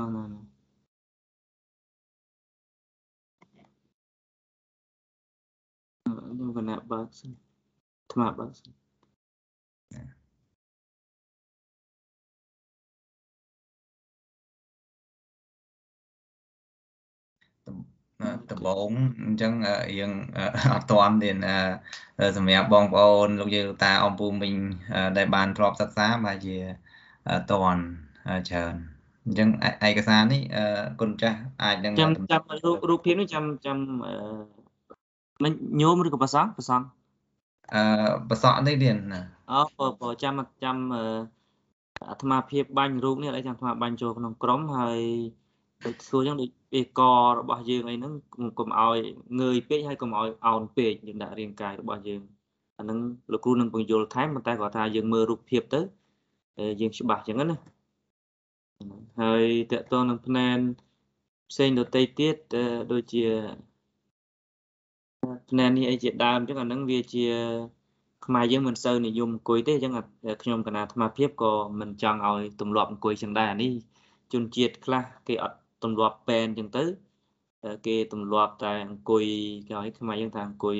ឺគណៈបើកសិនថ្មបើក ដំបងអញ្ចឹងរៀងអត់តាន់ទៀតសម្រាប់បងប្អូនលោកយាយលោកតាអំពូមិញដែលបានធ្លាប់សិក្សាបើជាតាន់ច្រើនអញ្ចឹងឯកសារនេះគុណចាស់អាចនឹងចាំចាំរូបរូបភាពនេះចាំចាំមិនញោមឬក៏ប្រសងប្រសងអឺប្រសក់នេះទៀតណាអូបើចាំចាំអាត្មាភាពបាញ់រូបនេះឥឡូវចាំអាត្មាបាញ់ចូលក្នុងក្រុមហើយ ដូចសួរចឹងដូចពីករបស់យើងអីហ្នឹងកុំឲ្យងើយពេកហើយកុំឲ្យអោនពេកយើងដាក់រាងកាយរបស់យើងអាហ្នឹងលោកគ្រូនឹងបញ្យល់ថែមប៉ុន្តែគាត់ថាយើងមើលរូបភាពទៅយើងច្បាស់ចឹងណាហើយតកតងនឹងភ្នែនផ្សេងដទៃទៀតដូចជាភ្នែននេះអីជាដើមអញ្ចឹងអាហ្នឹងវាជាខ្មែរយើងមិនសូវនិយមអង្គុយទេអញ្ចឹងខ្ញុំកណាអាត្មាភាពក៏មិនចង់ឲ្យទម្លាប់អង្គុយចឹងដែរនេះជនជាតិខ្លះគេអត់ ទម្លាប់ពេនអញ្ចឹងទៅគេទម្លាប់តែអង្គុយគេឲ្យខ្មែរយើងថាអង្គុយ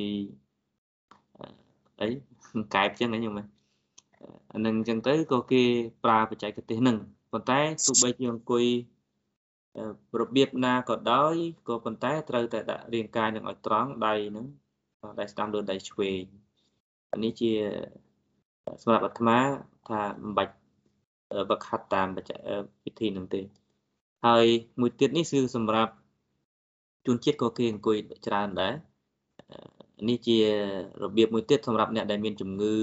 អីកែបអញ្ចឹងណាខ្ញុំអានឹងអញ្ចឹងទៅក៏គេប្រើបច្ចេកទេសហ្នឹងប៉ុន្តែទោះបីជាអង្គុយរបៀបណាក៏ដោយក៏ប៉ុន្តែត្រូវតែដាក់រាងកាយនឹងឲ្យត្រង់ដៃហ្នឹងដៃស្ដាំលើដៃឆ្វេងនេះជាសម្រាប់អាត្មាថាមិនបាច់បកខាត់តាមវិធីនឹងទេ ហើយមួយទៀតនេះគឺសម្រាប់ជនជាតិក៏គេអង្គុយច្រើនដែរនេះជារបៀបមួយទៀតសម្រាប់អ្នកដែលមានជំងឺ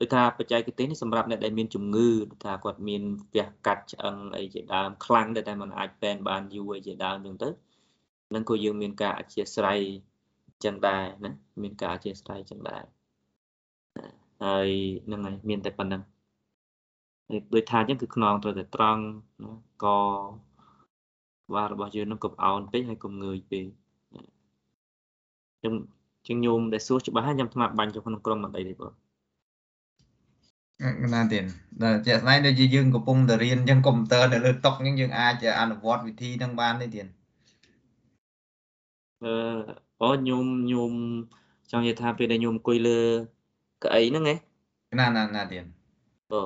ដូចថាបច្ចេកទេសនេះសម្រាប់អ្នកដែលមានជំងឺដូចថាគាត់មានផ្ទះកាត់ឆ្អឹងអីជាដើមខ្លាំងតែมันអាចពេនបានយូរអីជាដើមអញ្ចឹងទៅនឹងក៏យើងមានការអធិស្ឋានចឹងដែរណាមានការអធិស្ឋានចឹងដែរហើយហ្នឹងហើយមានតែប៉ុណ្្នឹង ដូចថាអញ្ចឹងគឺខ្នងត្រូវតែត្រង់ណាកបាទរបស់យើងនឹងកុំអោនពេកហើយកុំងើយពេកអញ្ចឹងជាងញោមដែលសួរច្បាស់ហើយខ្ញុំថ្មបាញ់ចូលក្នុងក្រុមមិនអីទេបងណាទៀតដល់ជាក់ស្ដែងដូចជាយើងកំពុងតែរៀនអញ្ចឹងកុំព្យូទ័រនៅលើតុអញ្ចឹងយើងអាចអនុវត្តវិធីហ្នឹងបានទេទៀតអឺអូញោមញោមចង់និយាយថាពេលដែលញោមអង្គុយលើកៅអីហ្នឹងហ៎ណាណាណាទៀតអូ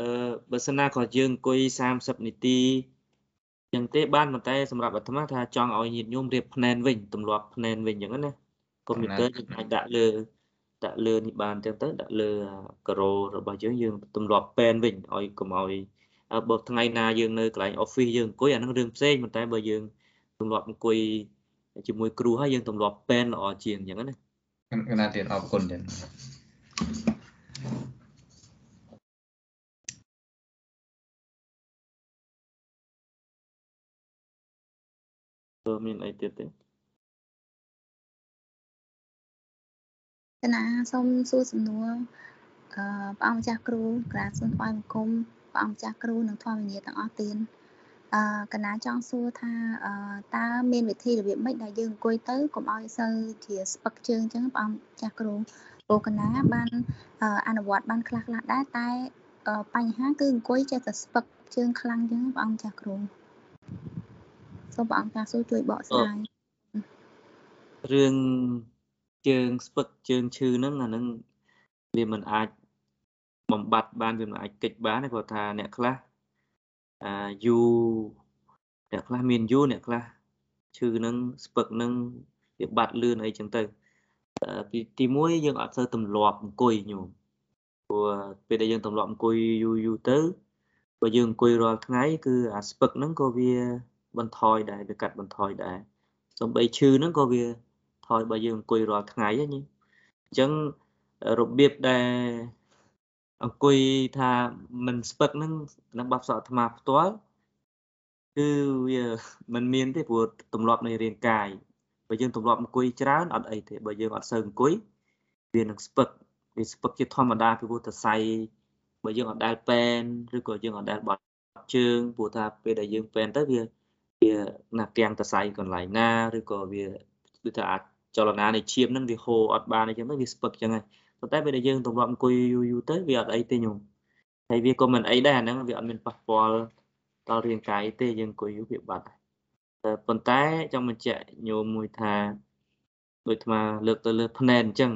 អឺបើសិនណាក៏យើងអង្គុយ30នាទីចឹងទេបានប៉ុន្តែសម្រាប់អាត្មាថាចង់ឲ្យញាតិញោមរៀបភ្នែនវិញទម្លាប់ភ្នែនវិញចឹងណាកុំព្យូទ័រយើងអាចដាក់លើដាក់លើនេះបានចឹងទៅដាក់លើការ៉ូរបស់យើងយើងទម្លាប់ពេនវិញឲ្យកុំឲ្យបើថ្ងៃណាយើងនៅកន្លែង office យើងអង្គុយអានឹងរឿងផ្សេងប៉ុន្តែបើយើងទម្លាប់អង្គុយជាមួយគ្រូហើយយើងទម្លាប់ពេនល្អជាងអញ្ចឹងណាកណាទៀតអរគុណទៀត មានអីទៀតទេកណាសូមសួរសំណួរអឺព្រះអង្គម្ចាស់គ្រូក្រាបសូមថ្វាយបង្គំព្រះអង្គម្ចាស់គ្រូនិងធម្មយាទាំងអស់ទៀតអឺកណាចង់សួរថាអឺតើមានវិធីរបៀបម៉េចដែលយើងអង្គុយទៅកុំឲ្យសូវជាស្ពឹកជើងអញ្ចឹងព្រះអង្គម្ចាស់គ្រូព្រោះកណាបានអនុវត្តបានខ្លះខ្លះដែរតែបញ្ហាគឺអង្គុយចេះតែស្ពឹកជើងខ្លាំងអញ្ចឹងព្រះអង្គម្ចាស់គ្រូ សូមព្រះអង្គម្ចាស់សួរជួយបកស្រាយរឿងជើងស្ពឹកជើងឈឺហ្នឹងអាហ្នឹងវាមិនអាចបំបត្តិបានវាមិនអាចកិច្ចបានទេគាត់ថាអ្នកខ្លះអាយូអ្នកខ្លះមានយូអ្នកខ្លះឈឺនឹងស្ពឹកនឹងវាបាត់លឿនអីចឹងទៅពីទី1យើងអត់សូវទម្លាប់អង្គុយញោមព្រោះពេលដែលយើងទម្លាប់អង្គុយយូរយូរទៅបើយើងអង្គុយរាល់ថ្ងៃគឺអាស្ពឹកហ្នឹងក៏វា បន្ថយដែរវាកាត់បន្ថយដែរសំបីឈឺហ្នឹងក៏វាថយបើយើងអង្គុយរាល់ថ្ងៃហ្នឹងអញ្ចឹងរបៀបដែលអង្គុយថាមិនស្ពឹកហ្នឹងនឹងបាប់សក់អាត្មាផ្ទាល់គឺវាមិនមានទេព្រោះទម្លាប់នៃរាងកាយបើយើងទម្លាប់អង្គុយច្រើនអត់អីទេបើយើងអត់សូវអង្គុយវានឹងស្ពឹកវាស្ពឹកជាធម្មតាពីព្រោះសរសៃបើយើងអត់ដែលពេនឬក៏យើងអត់ដែលបត់ជើងព្រោះថាពេលដែលយើងពេនទៅវា វាណាកៀងសរសៃកន្លែងណាឬក៏វាគឺថាអាចចលនានៃឈាមហ្នឹងវាហូរអត់បានអញ្ចឹងទៅវាស្ពឹកអញ្ចឹងហើយប៉ុន្តែពេលដែលយើងទម្លាប់អង្គុយយូរយូរទៅវាអត់អីទេញោមហើយវាក៏មិនអីដែរអាហ្នឹងវាអត់មានប៉ះពាល់ដល់រាងកាយទេយើងអង្គុយយូរវាបាត់តែប៉ុន្តែចង់បញ្ជាក់ញោមមួយថាដូចអាលើកទៅលើភ្នែនអញ្ចឹង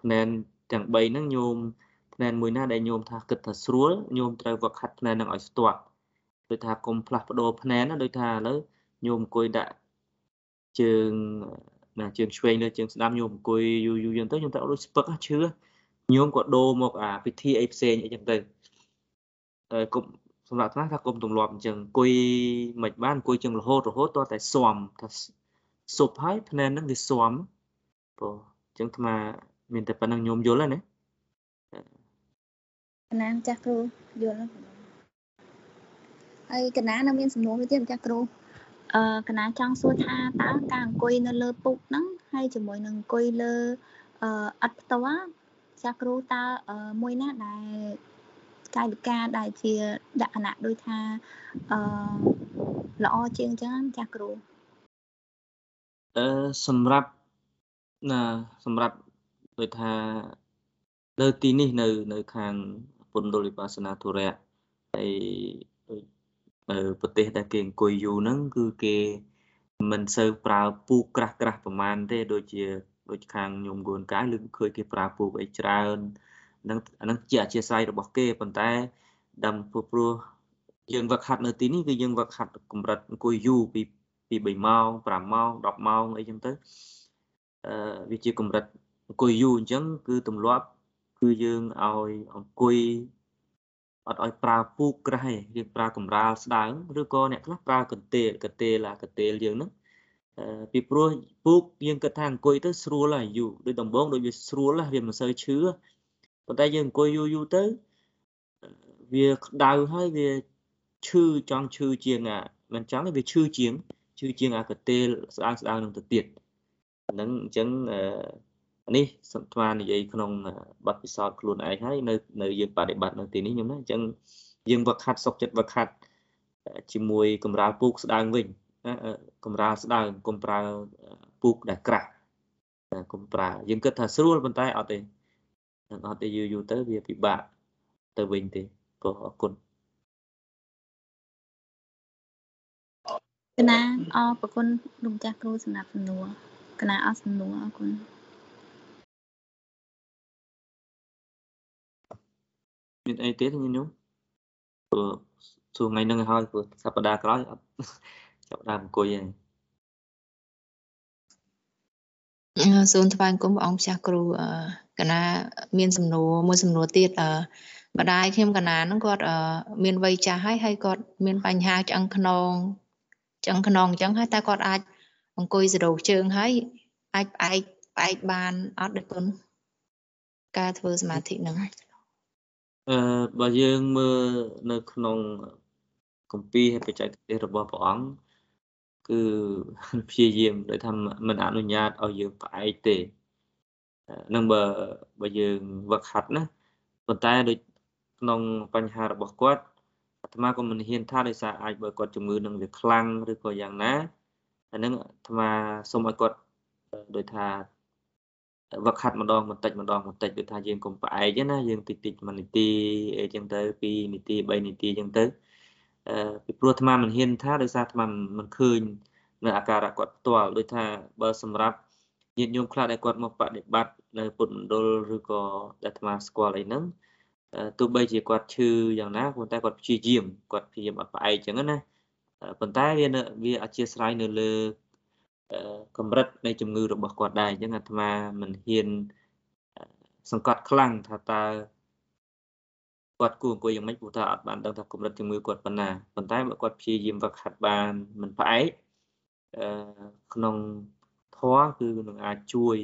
ភ្នែនទាំង3ហ្នឹងញោមភ្នែនមួយណាដែលញោមថាគិតថាស្រួលញោមត្រូវវឹកហាត់ភ្នែនហ្នឹងឲ្យស្ទាត់ ដូចថាកុំផ្លាស់ប្ដូរភ្នែនណាដូចថាឥឡូវញោមអង្គុយដាក់ជើងណាជើងឆ្វេងលើជើងស្ដាំញោមអង្គុយយូរយូរយ៉ាងទៅញោមតែដូចស្ពឹកឈឺញោមក៏ដូរមកអាពិធីអីផ្សេងអីចឹងទៅអឺគុំសម្រាប់ខ្លះថាគុំទម្លាប់អញ្ចឹងអង្គុយមិនបានអង្គុយចឹងរហូតរហូតតតែស៊ាំថាសុបហើយភ្នែនហ្នឹងវាស៊ាំព្រោះអញ្ចឹងអាត្មាមានតែប៉ុណ្្នឹងញោមយល់ហើយណាកណាម្ចាស់គ្រូយល់ហើយ កណានៅមានសំណួរមួយទៀតម្ចាស់គ្រូអឺកណាចង់សួរថាតើការអង្គុយនៅលើពុកហ្នឹងហើយជាមួយនឹងអង្គុយលើអឺអត់ផ្ទាល់ចាស់គ្រូតើមួយណាដែលកាយវិការដែលជាលក្ខណៈដូចថាអឺល្អជាងអញ្ចឹងចាស់គ្រូអឺសម្រាប់ណាសម្រាប់ដូចថានៅទីនេះនៅ នៅ ខាងពុនដុលវិបស្សនាធុរៈហើយ ប្រទេសដែលគេអង្គុយយូរហ្នឹងគឺគេមិនសូវប្រើពូកក្រាស់ក្រាស់ប្រហែលទេដូចជាដូចខាងញោមគួនកាយឬឃើញគេប្រើពូកអីច្រើនហ្នឹងអាហ្នឹងជាអធិស្ឋានរបស់គេប៉ុន្តែដើមព្រោះព្រោះយើងវឹកហាត់នៅទីនេះគឺយើងវឹកហាត់កម្រិតអង្គុយយូរពីពី3ម៉ោង5ម៉ោង10ម៉ោងអីចឹងទៅអឺវាជាកម្រិតអង្គុយយូរអញ្ចឹងគឺទម្លាប់គឺយើងឲ្យអង្គុយ អត់ឲ្យប្រើពូកក្រាស់ទេយើងប្រើកម្រាលស្ដើងឬក៏អ្នកខ្លះប្រើកន្ទេលកន្ទេលអាកន្ទេលយើងហ្នឹងពីព្រោះពូកយើងគិតថាអង្គុយទៅស្រួលហើយយូរដូចដំបងដូចវាស្រួលវាមិនសូវឈឺប៉ុន្តែយើងអង្គុយយូរយូរទៅវាក្តៅហើយវាឈឺចង់ឈឺជាងអាមិនចង់ទេវាឈឺជាងឈឺជាងអាកន្ទេលស្ដើងស្ដើងនឹងទៅទៀតហ្នឹងអញ្ចឹង នេះសន្តាននិយាយក្នុងបទពិសោធន៍ខ្លួនឯងហើយនៅនៅយើងបដិបត្តិនៅទីនេះខ្ញុំណាអញ្ចឹងយើងវឹកហាត់សុកចិត្តវឹកហាត់ជាមួយកម្រាលពូកស្ដើងវិញណាកម្រាលស្ដើងកុំប្រើពូកដែលក្រាស់កុំប្រើយើងគិតថាស្រួលប៉ុន្តែអត់ទេនឹងអត់ទេយូរយូរទៅវាពិបាកទៅវិញទេព្រោះអរគុណកណាអរប្រគុណលោកម្ចាស់គ្រូសម្រាប់សំណួរកណាអរសំណួរអរគុណ មានអីទៀតញញឹមព្រោះសួរថ្ងៃហ្នឹងហើយព្រោះសប្តាហ៍ក្រោយអត់ចាប់ដើមអង្គុយហើយសូមថ្វាយគុំព្រះអង្គម្ចាស់គ្រូកណាមានសំណួរមួយសំណួរទៀតអឺម្ដាយខ្ញុំកណាហ្នឹងគាត់មានវ័យចាស់ហើយហើយគាត់មានបញ្ហាឆ្អឹងខ្នងឆ្អឹងខ្នងអញ្ចឹងហើយតែគាត់អាចអង្គុយសរោជើងហើយអាចផ្អែកផ្អែកបានអត់ដូចគុណការធ្វើសមាធិហ្នឹង អឺបើយើងមើលនៅក្នុងគម្ពីរបច្ចេកទេសរបស់ព្រះអង្គគឺព្យាយាមដោយថាមិនអនុញ្ញាតឲ្យយើងផ្អែកទេនឹងបើបើយើងវឹកហាត់ណាប៉ុន្តែដូចក្នុងបញ្ហារបស់គាត់អាត្មាក៏មិនហ៊ានថាដោយសារអាចបើគាត់ជំងឺនឹងវាខ្លាំងឬក៏យ៉ាងណាអានឹងអាត្មាសូមឲ្យគាត់ដោយថា វឹកហាត់ម្ដងបន្តិចម្ដងបន្តិចដូចថាយើងកុំផ្អែកណាយើងតិចតិចមួយនាទីអីចឹងទៅ2នាទី3នាទីចឹងទៅអឺពីព្រោះអាត្មាមិនហ៊ានថាដោយសារអាត្មាមិនឃើញនៅអាការៈគាត់ផ្ទាល់ដូចថាបើសម្រាប់ញាតិញោមខ្លះដែលគាត់មកបដិបត្តិនៅពុទ្ធមណ្ឌលឬក៏ដែលអាត្មាស្គាល់អីហ្នឹងទោះបីជាគាត់ឈឺយ៉ាងណាប៉ុន្តែគាត់ព្យាយាមគាត់ព្យាយាមអត់ផ្អែកចឹងណាប៉ុន្តែវាវាអធិស្ឋាននៅលើ កម្រិតនៃជំងឺរបស់គាត់ដែរអញ្ចឹងអាត្មាមិនហ៊ានសង្កត់ខ្លាំងថាតើគាត់គួរអង្គុយយ៉ាងម៉េចព្រោះថាអត់បានដឹងថាកម្រិតជំងឺគាត់ប៉ុណ្ណាប៉ុន្តែបើគាត់ព្យាយាមវឹកហាត់បានមិនផ្អែកអឺក្នុងធម៌គឺនឹងអាចជួយ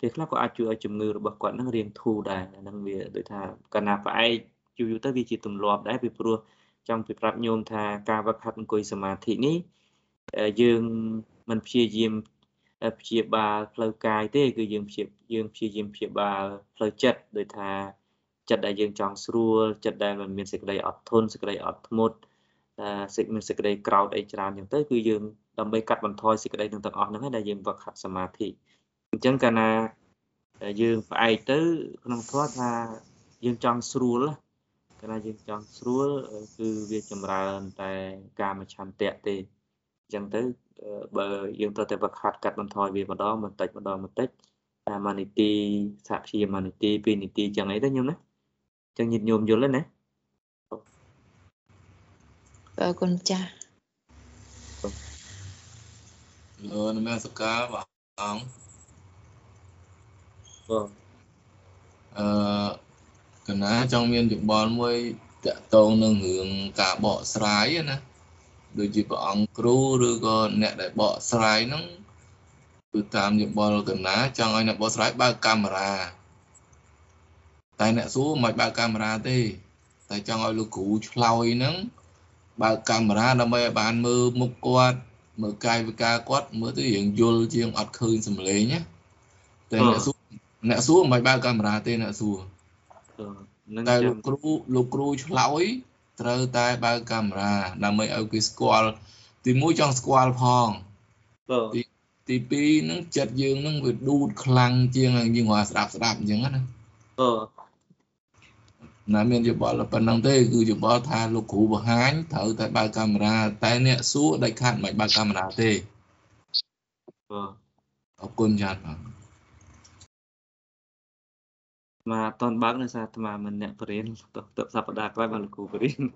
ពេលខ្លះក៏អាចជួយឲ្យជំងឺរបស់គាត់នឹងរៀងធូរដែរហ្នឹងវាដូចថាកាលណាផ្អែកយូរយូរទៅវាជាទម្លាប់ដែរពីព្រោះចង់ប្រាប់ញោមថាការវឹកហាត់អង្គុយសមាធិនេះយើង មិនព្យាយាមព្យាបាលផ្លូវកាយទេ គឺយើងព្យាយើងព្យាយាមព្យាបាលផ្លូវចិត្តដោយថាចិត្តដែលយើងចង់ស្រួលចិត្តដែលมันមានសេចក្តីអត់ធន់សេចក្តីអត់ធ្មត់សេចមានសេចក្តីក្រោតអីច្រើនអញ្ចឹងទៅគឺយើងដើម្បីកាត់បន្ថយសេចក្តីនឹងទាំងអស់ហ្នឹងហើយដែលយើងវឹកហាត់សមាធិអញ្ចឹងកាលណាយើងផ្អែកទៅ ក្នុងធម៌ថាយើងចង់ស្រួលកាលណាយើងចង់ស្រួលគឺវាចម្រើនតែកាមឆន្ទៈទេ អញ្ចឹងទៅបើយើងត្រូវតែវឹកហាត់កាត់បន្ថយវាម្ដងបន្តិចម្ដងបន្តិចតាមមួយនីតិសហព្យាមួយនីតិពីរនីតិអញ្ចឹងអីទៅខ្ញុំណាអញ្ចឹងញាតិញោមយល់ទេណាអរគុណចាស់លោនមស្ការបងអង្គបងអឺកណាចង់មានយោបល់មួយតកតងនឹងរឿងការបកស្រាយណា ដូចជាព្រះអង្គគ្រូឬក៏អ្នកដែលបកស្រាយហ្នឹងគឺតាមយោបល់កណាចង់ឲ្យអ្នកបកស្រាយបើកកាមេរ៉ាតែអ្នកសួរមិនបើកកាមេរ៉ាទេ តែចង់ឲ្យលោកគ្រូឆ្លើយហ្នឹងបើកកាមេរ៉ាដើម្បីឲ្យបានមើលមុខគាត់មើលកាយវិការគាត់មើលទៅរៀងយល់ជាងអត់ឃើញសម្លេងណាតែអ្នកសួរអ្នកសួរមិនបើកកាមេរ៉ាទេអ្នកសួរតែលោកគ្រូលោកគ្រូឆ្លើយ ត្រូវតែបើកកាមេរ៉ាដើម្បីឲ្យគេស្គាល់ទីមួយចង់ស្គាល់ផងទីទី2ហ្នឹងចិត្តយើងហ្នឹងវាឌូតខ្លាំងជាងយើងរកស្ដាប់ស្ដាប់អញ្ចឹងណាអឺណាមានយោបល់ប៉ុណ្ណឹងទេគឺយោបល់ថាលោកគ្រូបង្ហាញត្រូវតែបើកកាមេរ៉ាតែអ្នកសួរដាច់ខាតមិនបើកកាមេរ៉ាទេបាទអរគុណចាស់បាទ មកអត់តន់បើកនៅសារអាត្មាមិនអ្នកបរិញ្ញាទៅសប្តាហ៍ក្រោយបានលោកគ្រូបរិញ្ញា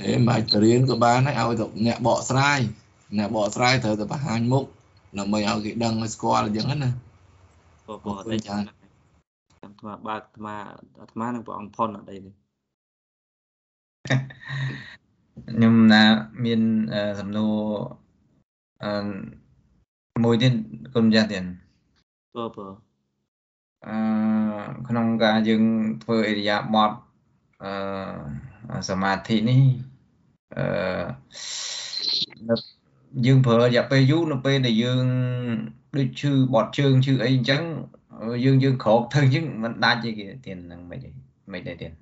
អេមិនបាច់បរិញ្ញាក៏បានដែរឲ្យទៅអ្នកបកស្រាយអ្នកបកស្រាយត្រូវតែបង្ហាញមុខដើម្បីឲ្យគេដឹងឲ្យស្គាល់អញ្ចឹងណាបងបងតែចាអាត្មាបើកអាត្មាអាត្មានឹងព្រះអង្គផុនអត់អីនេះខ្ញុំណាមានសំណួរអឺមួយទៀតគុណម្ចាស់ទៀតបើបើ អឺក្នុងការយើងធ្វើអេរិយាបថអឺសមាធិនេះអឺយើងប្រើរយៈពេលយូរនៅពេលដែលយើងដូចឈឺបត់ជើងឈឺអីអញ្ចឹងយើងយើងក្រោកទៅអញ្ចឹងមិនដាច់ទេគេទៀតហ្នឹងមិនទេមិនទេទៀត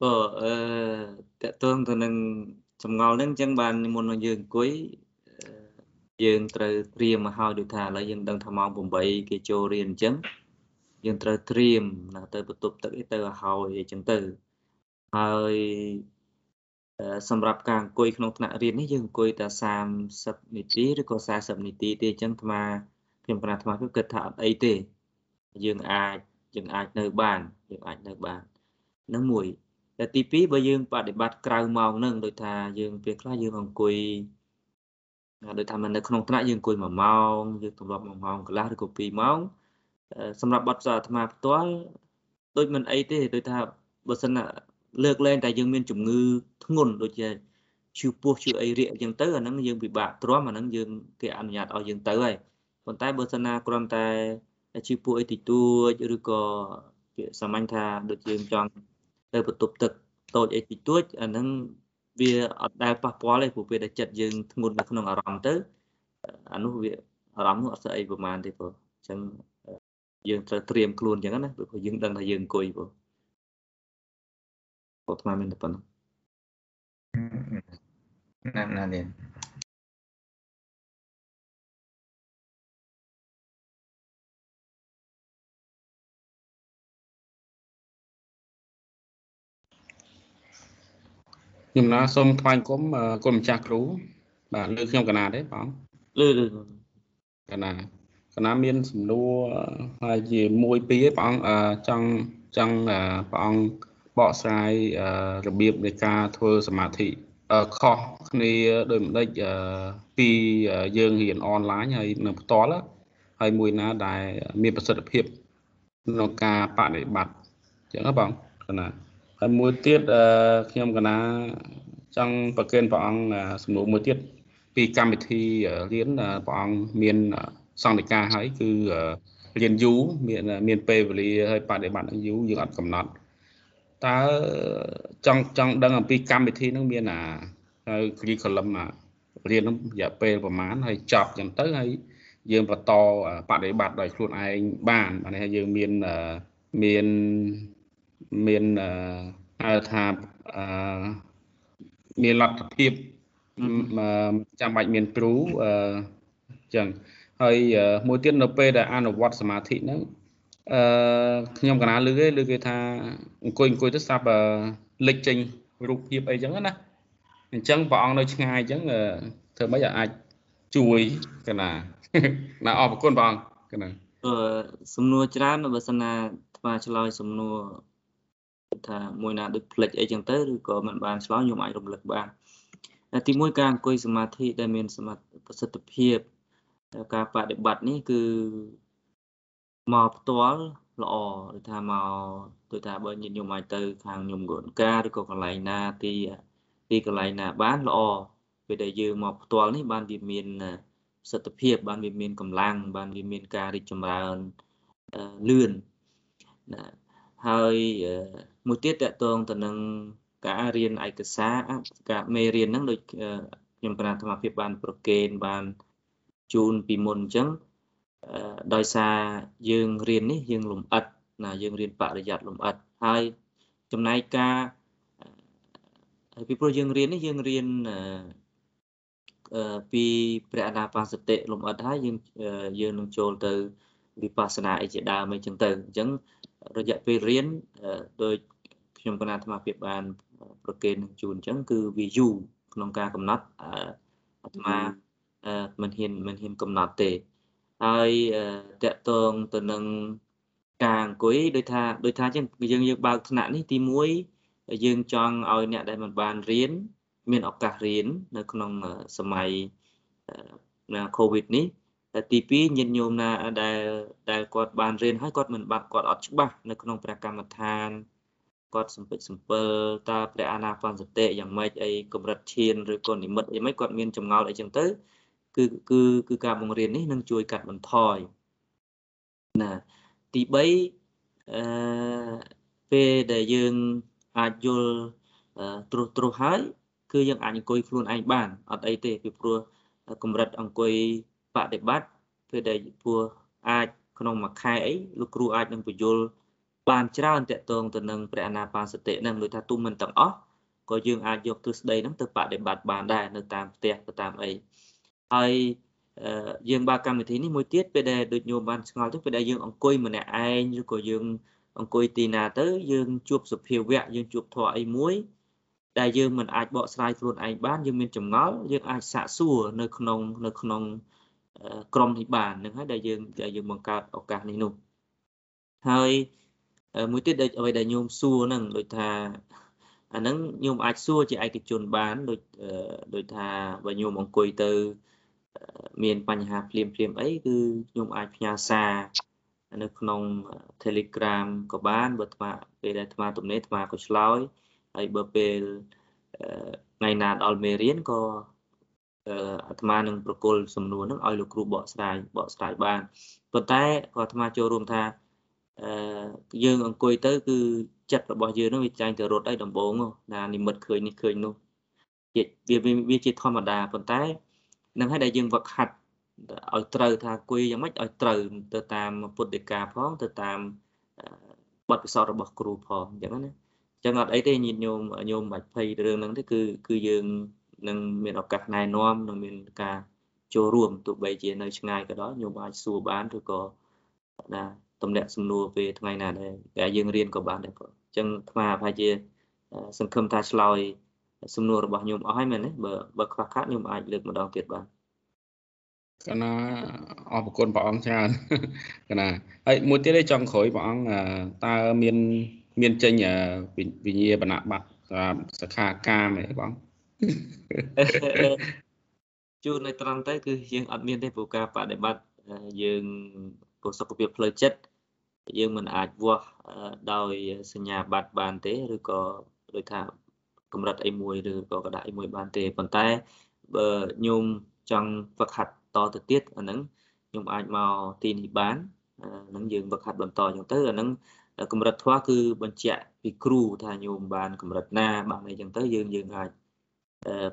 បើអឺតកតងទៅនឹងចម្ងល់ហ្នឹងអញ្ចឹងបានមុននឹងយើងអង្គុយ យើងត្រូវត្រៀមមកហើយដូចថាឥឡូវយើងដឹងថាម៉ោង8គេចូលរៀនអញ្ចឹងយើងត្រូវត្រៀមណាទៅបន្ទប់ទឹកអីទៅឲ្យហើយអីចឹងទៅហើយសម្រាប់ការអង្គុយក្នុងថ្នាក់រៀននេះយើងអង្គុយតែ30នាទីឬក៏40នាទីទេអញ្ចឹងអាត្មាខ្ញុំគណៈអាត្មាគឺគិតថាអត់អីទេ យើងអាចយើងអាចនៅបានយើងអាចនៅបាននឹងមួយតែទី2បើយើងបដិបត្តិក្រៅម៉ោងហ្នឹងដូចថាយើងពេលខ្លះយើងអង្គុយ ដូចថានៅក្នុងថ្នាក់យើងអង្គុយ1ម៉ោងយើងទម្លាប់1ម៉ោងកន្លះឬក៏2ម៉ោងសម្រាប់បទពិសោធន៍អាត្មាផ្ទាល់ដូចមិនអីទេដូចថាបើសិនលើកលែងតែយើងមានជំងឺធ្ងន់ដូចជាឈឺពោះឈឺអីរាកអញ្ចឹងទៅអាហ្នឹងយើងពិបាកទ្រាំអាហ្នឹងយើងគេអនុញ្ញាតឲ្យយើងទៅហើយប៉ុន្តែបើសិនណាគ្រាន់តែឈឺពោះអីតិចតួចឬក៏ពាក្យសាមញ្ញថាដូចយើងចង់ទៅបន្ទប់ទឹកតូចអីតិចតួចអាហ្នឹង វាអត់ដែលប៉ះពាល់ទេព្រោះពេលដែលចិត្តយើងធ្ងន់នៅក្នុងអារម្មណ៍ទៅអានោះវាអារម្មណ៍នោះអត់ស្អីប្រហែលទេព្រោះអញ្ចឹងយើងត្រូវត្រៀមខ្លួនអញ្ចឹងណាព្រោះយើងដឹងថាយើងអង្គុយព្រោះអាត្មាមានតែប៉ុណ្ណឹងណាណានេះ ខ្ញុំណាសូមថ្លែងគុំគុំម្ចាស់គ្រូបាទលើខ្ញុំកណាទេបងលើលើកណាកណាមានសំណួរហើយជាមួយពីរឯងព្រះអង្គចង់ចង់ព្រះអង្គបកស្រាយរបៀបនៃការធ្វើសមាធិខុសគ្នាដោយម្ដេចពីយើងរៀនអនឡាញហើយនៅផ្ទាល់ហើយមួយណាដែលមានប្រសិទ្ធភាពក្នុងការបដិបត្តិអញ្ចឹងបងកណា ហើយមួយទៀតខ្ញុំកណាចង់ប្រកេនព្រះអង្គសំណួរមួយទៀតពីកម្មវិធីរៀនព្រះអង្គមានសង្ឃិកាហើយគឺរៀនយូរមានមានពេលវេលាហើយបដិបត្តិយូរយើងអត់កំណត់តើចង់ចង់ដឹងអំពីកម្មវិធីហ្នឹងមានអាហើយ curriculum រៀនហ្នឹងរយៈពេលប្រហែលហើយចប់ចឹងទៅហើយយើងបន្តបដិបត្តិដោយខ្លួនឯងបានបានថាយើងមានមាន មានហៅថាមានលទ្ធភាពចាំបាច់មានគ្រូអញ្ចឹងហើយមួយទៀតនៅពេលដែលអនុវត្តសមាធិហ្នឹងអឺខ្ញុំកណាលឺគេលឺគេថាអង្គុយអង្គុយទៅស្រាប់លេចចេញរូបភាពអីចឹងណាអញ្ចឹងព្រះអង្គនៅឆ្ងាយអញ្ចឹងធ្វើម៉េចអាចជួយកណាណាអរគុណព្រះអង្គកណាអឺសំណួរច្រើនបើសិនណាថ្មឆ្លើយសំណួរ ថាមួយណាដូចផ្លិចអីចឹងទៅឬក៏មិនបានឆ្លើយខ្ញុំអាចរំលឹកបានទីមួយការអង្គុយសមាធិដែលមានសមាប្រសិទ្ធភាពការបដិបត្តិនេះគឺមកផ្ទាល់ល្អឬថាមកដូចថាបើញាតិញោមអាចទៅ ខាងញោមគនការឬក៏កន្លែងណាទីទីកន្លែងណាបានល្អពេលដែលយើងមកផ្ទាល់នេះបានវាមានសិទ្ធិភាពបានវាមានកម្លាំងបានវាមានការរីកចម្រើនលឿនណាហើយ មួយទៀតតកតងទៅនឹងការរៀនឯកសារការមេរៀនហ្នឹងដូចខ្ញុំគណៈធម្មភាពបានប្រកេនបានជូនពីមុនអញ្ចឹងដោយសារយើងរៀននេះយើងលំអិតណាយើងរៀនបរិយ័តលំអិតហើយចំណែកការពីព្រោះយើងរៀននេះយើងរៀនពីព្រះអនាបាសតិលំអិតហើយយើងយើងនឹងចូលទៅវិបស្សនាអីជាដើមអីចឹងទៅអញ្ចឹងរយៈពេលរៀនដោយ ខ្ញុំកណាអាត្មាភាពបានប្រកេននឹងជូនអញ្ចឹងគឺវាយូរក្នុងការកំណត់អាត្មាមិនហ៊ានមិនហ៊ានកំណត់ទេហើយតកតងទៅនឹងការអង្គុយដូចថាដូចថាចឹងយើងយើងបើកថ្នាក់នេះទី1យើងចង់ឲ្យអ្នកដែលមិនបានរៀនមានឱកាសរៀននៅក្នុងសម័យណា COVID នេះតែទី2ញាតិញោមណាដែលដែលគាត់បានរៀនហើយគាត់មិនបាត់គាត់អត់ច្បាស់នៅក្នុងព្រះកម្មដ្ឋាន គាត់សំពេចសំពិលតើព្រះអាណាបានសតិយ៉ាងម៉េចអីកម្រិតឈានឬក៏និមិត្តអីម៉េចគាត់មានចម្ងល់អីចឹងទៅគឺគឺគឺការបង្រៀននេះនឹងជួយកាត់បន្ថយណាទី3អឺពេលដែលយើងអាចយល់ត្រុសត្រុសហើយគឺយើងអាចអង្គុយខ្លួនឯងបានអត់អីទេពីព្រោះកម្រិតអង្គុយបដិបត្តិពេលដែលព្រោះអាចក្នុងមួយខែអីលោកគ្រូអាចនឹងបញ្យល់ បានច្រើនតកតងទៅនឹងព្រះអនាបានសតិនឹងដូចថាទុំមិនទាំងអស់ក៏យើងអាចយកទ្រឹស្ដីហ្នឹងទៅបដិបត្តិបានដែរនៅតាមផ្ទះទៅតាមអីហើយយើងបើកម្មវិធីនេះមួយទៀតពេលដែលដូចញោមបានឆ្ងល់ទៅពេលដែលយើងអង្គុយម្នាក់ឯងឬក៏យើងអង្គុយទីណាទៅយើងជួបសភាវៈយើងជួបធម៌អីមួយដែលយើងមិនអាចបកស្រាយខ្លួនឯងបានយើងមានចម្ងល់យើងអាចសាកសួរនៅក្នុងនៅក្នុងក្រុមនេះបាននឹងហើយដែលយើងដែលយើងបង្កើតឱកាសនេះនោះហើយ មួយទៀតដូចអ្វីដែលញោមសួរហ្នឹងដូចថាអាហ្នឹងញោមអាចសួរជាឯកជនបានដូចដូចថាបើញោមអង្គុយទៅ មានបញ្ហាភ្លាមភ្លាមអីគឺខ្ញុំអាចផ្ញើសារនៅក្នុង Telegram ក៏បានបើថ្មពេលដែលថ្មទំនេរថ្មក៏ឆ្លើយហើយបើពេលថ្ងៃណាដល់មេរៀនក៏អាត្មានឹងប្រគល់សំណួរនឹងឲ្យលោកគ្រូបកស្រាយបកស្រាយបានប៉ុន្តែក៏អាត្មាចូលរួមថា អឺយើងអង្គុយទៅគឺចិត្តរបស់យើងនឹងវាចាញ់ទៅរត់ឲ្យដំបងណានិមិត្តឃើញនេះឃើញនោះវាវាជាធម្មតាប៉ុន្តែនឹងហើយដែលយើងវឹកហាត់ឲ្យត្រូវថាគួយយ៉ាងម៉េចឲ្យត្រូវទៅតាមពុទ្ធិកាផងទៅតាមបទពិសោធន៍របស់គ្រូផងអញ្ចឹងណាអញ្ចឹងអត់អីទេញាតិញោមញោមបាច់ភ័យរឿងហ្នឹងទេគឺគឺយើងនឹងមានឱកាសណែនាំនឹងមានការចូលរួមទោះបីជានៅឆ្ងាយក៏ដោយញោមអាចសួរបានឬក៏ណា តំណាក់សំណួរពេលថ្ងៃណាដែរតែយើងរៀនក៏បានដែរបងអញ្ចឹងថ្មប្រហែលជា សង្ឃឹមថាឆ្លើយសំណួររបស់ញោមអស់ហើយមែនទេបើបើខ្វះខាតញោមអាចលើកម្ដងទៀតបានកណាអរគុណព្រះអង្គច្រើនកណាហើយមួយទៀតឯងចង់ក្រោយព្រះអង្គតើមានមានចេញវិញ្ញាបនបត្រតាមសខាកាមឯងបងជួននៅត្រង់ទៅគឺយើងអត់មានទេព្រោះការបដិបត្តិយើងព្រោះសុខភាពផ្លូវចិត្ត យើងមិនអាចវាស់ដោយសញ្ញាបត្របានទេឬក៏ដូចថាកម្រិតអីមួយឬក៏កដាក់អីមួយបានទេប៉ុន្តែបើញោមចង់ហ្វឹកហាត់តទៅទៀតអាហ្នឹងញោមអាចមកទីនេះបានហ្នឹងយើងហ្វឹកហាត់បន្តអញ្ចឹងទៅអាហ្នឹងកម្រិតធម៌គឺបញ្ជាក់ពីគ្រូថាញោមបានកម្រិតណាបានអីចឹងទៅយើងយើងអាច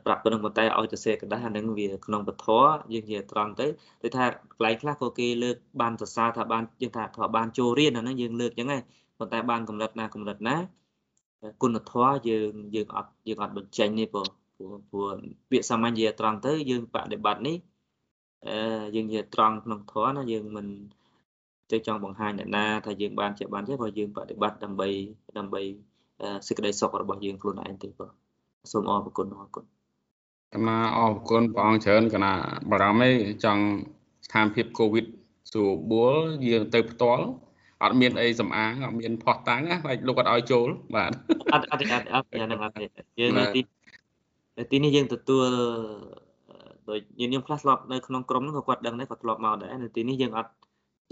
ប្រាប់ប៉ុណ្្នឹងប៉ុន្តែឲ្យទៅសេកដាស់អានឹងវាក្នុងពធយើងនិយាយត្រង់ទៅដូចថាកន្លែងខ្លះក៏គេលើកបានសរសើរថាបានយើងថាថាបានចូលរៀនអាហ្នឹងយើងលើកចឹងហើយប៉ុន្តែបានកម្រិតណាកម្រិតណាគុណធម៌យើងយើងអត់យើងអត់បញ្ចេញទេព្រោះព្រោះពាក្យសាមញ្ញនិយាយត្រង់ទៅយើងបដិបត្តិនេះអឺយើងនិយាយត្រង់ក្នុងធម៌ណាយើងមិនទៅចង់បង្ហាញអ្នកណាថាយើងបានជាបានទេព្រោះយើងបដិបត្តិដើម្បីដើម្បីសេចក្តីសុខរបស់យើងខ្លួនឯងទេបង សូមអរគុណអរគុណកណាអរគុណព្រះអង្គច្រើនកណាបារម្ភឯងចង់ស្ថានភាពកូវីដស្រួលបួលយើងទៅផ្ទាល់អត់មានអីសំអាងអត់មានផោះតាំងណាហើយលោកអត់ឲ្យចូលបាទអត់អត់អត់អត់យ៉ាងហ្នឹងអត់ទេយើងនៅទីទីនេះយើងទទួលដូចយើងខ្ញុំខ្លះធ្លាប់នៅក្នុងក្រុមហ្នឹងក៏គាត់ដឹងដែរគាត់ធ្លាប់មកដែរនៅទីនេះយើងអត់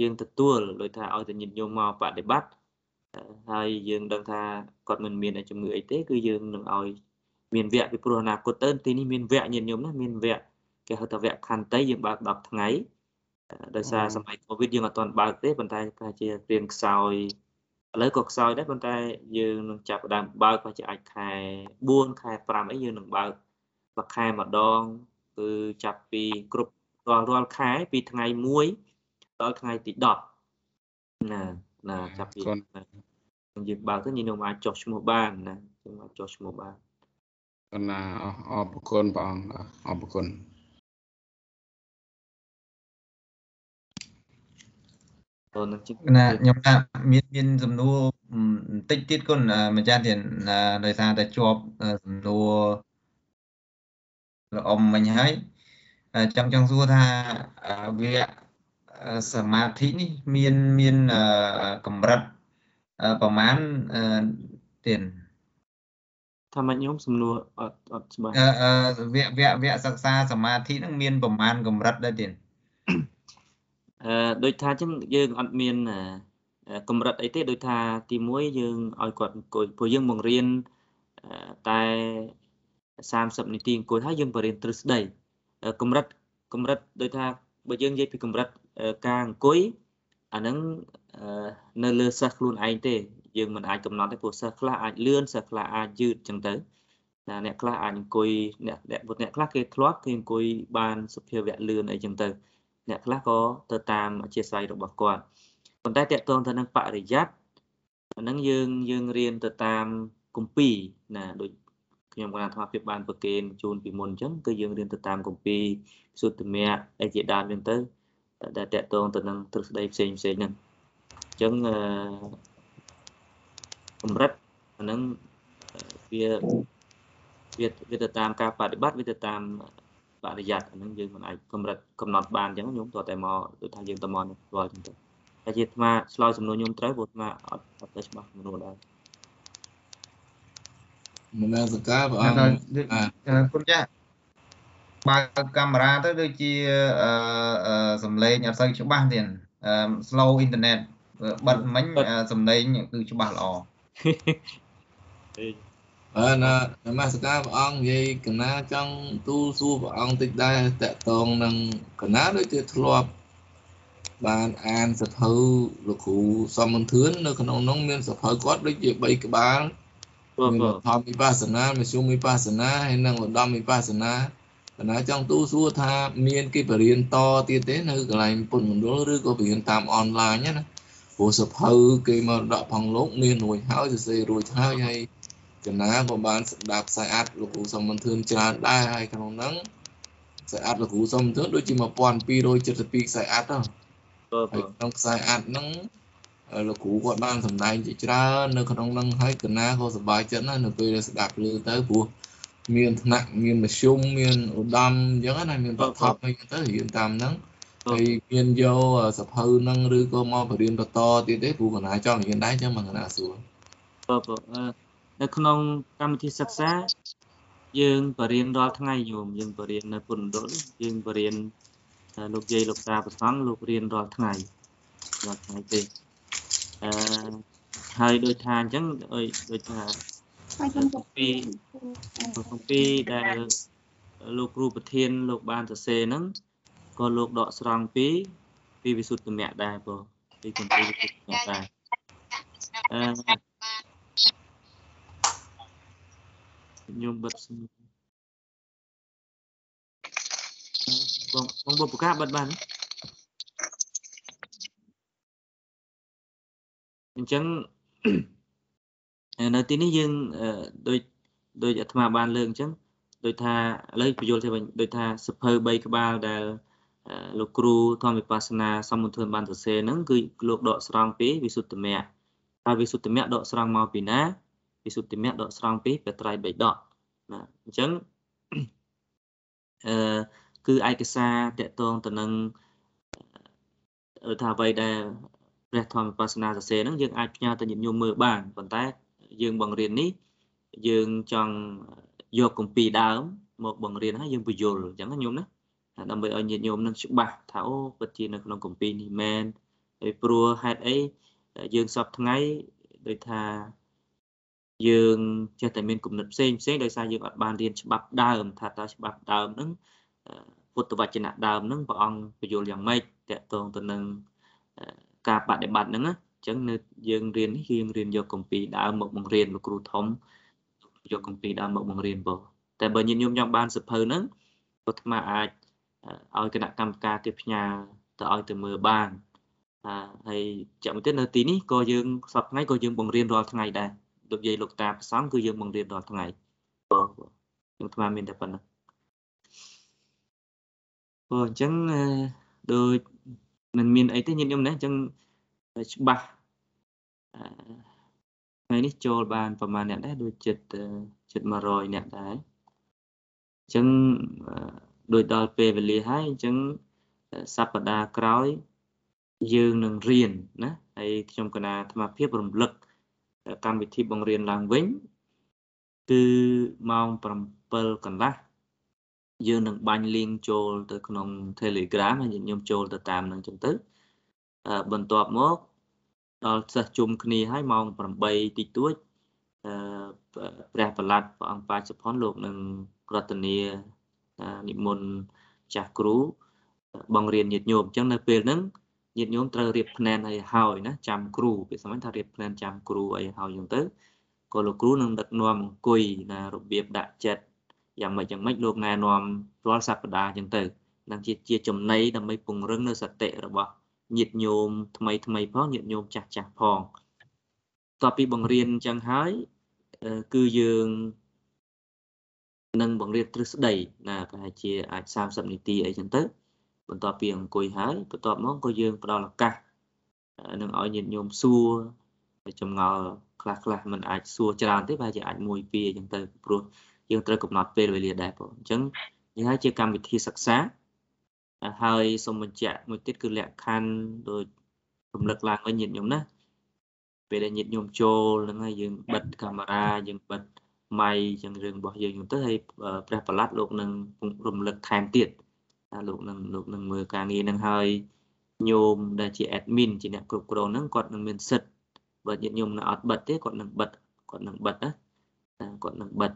យើងទទួលដូចថាឲ្យតែញាតិញោមមកបដិបត្តិហើយយើងដឹងថាគាត់មិនមានជំងឺអីទេគឺយើងនឹងឲ្យ មានវគ្គពីព្រោះអនាគតទៅទីនេះមានវគ្គញាតិញោមណាមានវគ្គគេហៅថាវគ្គខន្តីយើងបើក10ថ្ងៃដោយសារសម័យកូវីដយើងអត់ទាន់បើកទេប៉ុន្តែប្រហែលជារៀនខ្សោយឥឡូវក៏ខ្សោយដែរប៉ុន្តែយើងនឹងចាប់ផ្ដើមបើកប្រហែលជាអាចខែ4ខែ5អីយើងនឹងបើកមួយខែម្ដងគឺចាប់ពីគ្រប់រាល់រាល់ខែពីថ្ងៃ1ដល់ថ្ងៃទី10ណាណាចាប់ពីយើងបើកទៅញញុំអាចចុះឈ្មោះបានណាយើងអាចចុះឈ្មោះបាន កណាអរគុណព្រះអង្គអរគុណតនឹងជិះណាខ្ញុំថាមានមានសំណួរបន្តិចទៀតគុណម្ចាស់ទៀតដោយសារតែជាប់សំណួរលោកអ៊ំមិញហើយចង់ចង់សួរថាវាសមាធិនេះមានមានកម្រិតប្រមាណទៀត ថាមកខ្ញុំសំណួរអត់អត់ច្បាស់អឺវគ្គវគ្គវគ្គសិក្សាសមាធិហ្នឹងមានប្រមាណកម្រិតដែរទៀតអឺដូចថាចឹងយើងអត់មានកម្រិតអីទេដូចថាទី1យើងឲ្យគាត់អង្គុយព្រោះយើងបង្រៀនតែ30នាទីអង្គុយហើយយើងបរៀនទ្រឹស្ដីកម្រិតកម្រិតដូចថាបើយើងនិយាយពីកម្រិតការអង្គុយអាហ្នឹងនៅលើសិស្សខ្លួនឯងទេ យើងមិនអាចកំណត់ទេព្រោះសិស្សខ្លះអាចលឿនសិស្សខ្លះអាចយឺតចឹងទៅណាអ្នកខ្លះអាចអង្គុយអ្នកអ្នកអ្នកខ្លះគេធ្លាប់គេអង្គុយបានសុភាវៈលឿនអីចឹងទៅអ្នកខ្លះក៏ទៅតាមអធិស្ឋានរបស់គាត់ប៉ុន្តែតកតងទៅនឹងបរិយ័តអាហ្នឹងយើងយើងរៀនទៅតាមគម្ពីរណាដូចខ្ញុំគណៈអាភិបបានប្រកេនជូនពីមុនអញ្ចឹងគឺយើងរៀនទៅតាមគម្ពីរសុទ្ធមៈអីជាដើមអញ្ចឹងទៅដែលតកតងទៅនឹងទ្រឹស្ដីផ្សេងផ្សេងហ្នឹងអញ្ចឹងអឺ កម្រិតអាហ្នឹងវាវាវាទៅតាមការបប្រតិបត្តិវាទៅតាមបរិយ័តអាហ្នឹងយើងមិនអាចកម្រិតកំណត់បានអញ្ចឹងខ្ញុំតតែមកដូចថាយើងតមកស្គាល់អញ្ចឹងទៅតែជាអាត្មាឆ្លើយសំណួរខ្ញុំត្រូវព្រោះអាត្មាអត់អត់ទៅច្បាស់សំណួរដែរមនសកាព្រះអង្គគុណចាស់បើកកាមេរ៉ាទៅដូចជាអឺសំឡេងអត់សូវច្បាស់ទៀត slow internet បិទមិញសំឡេងគឺច្បាស់ល្អ អើណានមស្ការព្រះអង្គនិយាយកណាចង់ទូលសួរព្រះអង្គតិចដែរតកតងនឹងកណាដូចជាធ្លាប់បានអានសភៅលោកគ្រូសំមន្ទឿននៅក្នុងនោះមានសភៅគាត់ដូចជា3ក្បាលមានធម្មវិបស្សនាមជ្ឈុំវិបស្សនាហើយនិងឧត្តមវិបស្សនាកណាចង់ទូសួរថាមានគេបរៀនតទៀតទេនៅកន្លែងពុនមណ្ឌលឬក៏បរៀនតាមអនឡាញណា ព្រោះសភៅគេមកដកផងលោកមានរួចហើយសរសេររួចហើយហើយកណាក៏បានស្ដាប់ខ្សែអាត់លោកគ្រូសំមន្ទឿនច្រើនដែរហើយក្នុងហ្នឹងខ្សែអាត់លោកគ្រូសំមន្ទឿនដូចជា1272ខ្សែអាត់ហ្នឹងហើយក្នុងខ្សែអាត់ហ្នឹងលោកគ្រូគាត់បានសម្ដែងជាច្រើននៅក្នុងហ្នឹងហើយកណាក៏សប្បាយចិត្តណាស់នៅពេលដែលស្ដាប់ឮទៅព្រោះមានថ្នាក់មានមធ្យមមានឧត្តមអញ្ចឹងណាមានបឋមអីទៅរៀនតាមហ្នឹង ហើយមានយកសភៅហ្នឹងឬក៏មកបរៀនបន្តទៀតទេព្រោះកណាចង់រៀនដែរអញ្ចឹងមកកណាសួរបាទនៅក្នុងកម្មវិធីសិក្សា យើងបរៀនរាល់ថ្ងៃញោមយើងបរៀននៅពុនដុលយើងបរៀនលោកយាយលោកតាប្រសងលោករៀនរាល់ថ្ងៃរាល់ថ្ងៃទេអឺហើយដូចថាអញ្ចឹងដូចថាពីពីដែលលោកគ្រូប្រធានលោកបានសរសេរហ្នឹង ក៏លោកដកស្រង់ពីពីវិសុទ្ធមគ្គដែរបងពីគម្ពីរវិសុទ្ធមគ្គដែរអឺខ្ញុំបិទសំបងបងបុព្វកាបិទបានអញ្ចឹងនៅទីនេះយើងដូចដូចអាត្មាបានលើកអញ្ចឹងដូចថាឥឡូវបញ្យល់ទៅវិញដូចថាសភៅ3ក្បាលដែល លោកគ្រូធម្មវិបស្សនាសមន្ទនបានសរសេរហ្នឹងគឺលោកដកស្រង់ពីវិសុទ្ធមគ្គហើយវិសុទ្ធមគ្គដកស្រង់មកពីណាវិសុទ្ធមគ្គដកស្រង់ពីបត្រៃបិដកណាអញ្ចឹងអឺគឺឯកសារតកតងទៅនឹងថាអ្វីដែលព្រះធម្មវិបស្សនាសរសេរហ្នឹងយើងអាចផ្ញើទៅញាតិញោមមើលបានប៉ុន្តែយើងបង្រៀននេះយើងចង់យកគម្ពីរដើមមកបង្រៀនហើយយើងបញ្យល់អញ្ចឹងណាញោមណា ដើម្បីឲ្យញាតិញោមនឹងច្បាស់ថាអូពិតជានៅក្នុងគម្ពីរនេះមែនហើយព្រោះហេតុអីយើងសពថ្ងៃដូចថាយើងចេះតែមានគំនិតផ្សេងផ្សេងដោយសារយើងអត់បានរៀនច្បាប់ដើម ថាតើច្បាប់ដើមហ្នឹងពុទ្ធវចនៈដើមហ្នឹងព្រះអង្គបញ្យល់យ៉ាងម៉េចតកតងទៅនឹងការបដិបត្តិហ្នឹងណាអញ្ចឹងនៅយើងរៀននេះគឺយើងរៀនយកគម្ពីរដើមមកបង្រៀនលោកគ្រូធំយកគម្ពីរដើមមកបង្រៀនបងតែបើញាតិញោមចង់បានសភៅហ្នឹងពុទ្ធមាអាច ឲ្យគណៈកម្មការគេផ្ញើទៅឲ្យទៅមើលបានហើយចាំមួយទៀតនៅទីនេះក៏យើងសប្តាហ៍ថ្ងៃក៏យើងបង្រៀនរាល់ថ្ងៃដែរលោកយាយលោកតាផ្សំគឺយើងបង្រៀនរាល់ថ្ងៃបងខ្ញុំថ្មមានតែប៉ុណ្ណឹងបងអញ្ចឹងដូចមិនមានអីទេញាតិញោមណាអញ្ចឹងច្បាស់ថ្ងៃនេះចូលបានប្រហែលអ្នកដែរដូចចិត្តចិត្ត100អ្នកដែរអញ្ចឹង ដូចដល់ពេលវេលាហើយអញ្ចឹងសប្តាហ៍ក្រោយយើងនឹងរៀនណាហើយខ្ញុំកណាអាត្មាភាពរំលឹកកម្មវិធីបង្រៀនឡើងវិញគឺម៉ោង7កន្លះយើងនឹងបាញ់ link ចូលទៅក្នុង Telegram ហើយញាតិញោមចូលទៅតាមនឹងចឹងទៅបន្ទាប់មកដល់សិស្សជុំគ្នាហើយម៉ោង8តិចតួចព្រះប្រឡាត់ព្រះអង្គបាចសុផុនលោកនឹងរតនា និមន្តចាស់គ្រូបង្រៀនញាតិញោមអញ្ចឹងនៅពេលហ្នឹងញាតិញោមត្រូវរៀបភ្នែនឲ្យហើយណាចាំគ្រូពេលសម័យថារៀបភ្នែនចាំគ្រូអីហើយអញ្ចឹងទៅក៏លោកគ្រូនឹងដឹកនាំអង្គុយណារបៀបដាក់ចិត្តយ៉ាងម៉េចយ៉ាងម៉េចលោកណែនាំរាល់សប្តាហ៍អញ្ចឹងទៅនឹងជាជាចំណីដើម្បីពង្រឹងនៅសតិរបស់ញាតិញោមថ្មីថ្មីផងញាតិញោមចាស់ចាស់ផងតទៅពីបង្រៀនអញ្ចឹងហើយគឺយើង នឹងបង្រៀនទ្រឹស្ដីណាប្រហែលជាអាច30នាទីអីចឹងទៅ បន្ទាប់ពីអង្គុយហើយបន្ទាប់មកក៏យើងផ្ដល់ឱកាសនឹងឲ្យញាតិញោមសួរចម្ងល់ខ្លះខ្លះมันអាចសួរច្រើនទេប្រហែលជាអាចមួយពីរអញ្ចឹងទៅព្រោះយើងត្រូវកំណត់ពេលវេលាដែរបងអញ្ចឹងនេះហើយជាកម្មវិធីសិក្សាហើយសូមបញ្ជាក់មួយទៀតគឺលក្ខខណ្ឌដូចរំលឹកឡើងវិញញាតិញោមណាពេលដែលញាតិញោមចូលហ្នឹងហើយយើងបិទកាមេរ៉ាយើងបិទ ម៉ៃចឹងរឿងរបស់យើងទៅហើយព្រះប្រឡាត់លោកនឹងរំលឹកថែមទៀតថាលោកនឹងលោកនឹងមើលការងារនឹងហើយញោមដែលជា admin ជាអ្នកគ្រប់គ្រងហ្នឹងគាត់នឹងមានសិទ្ធបើញាតិញោមនៅអត់បិទទេគាត់នឹងបិទគាត់នឹងបិទណាគាត់នឹងបិទ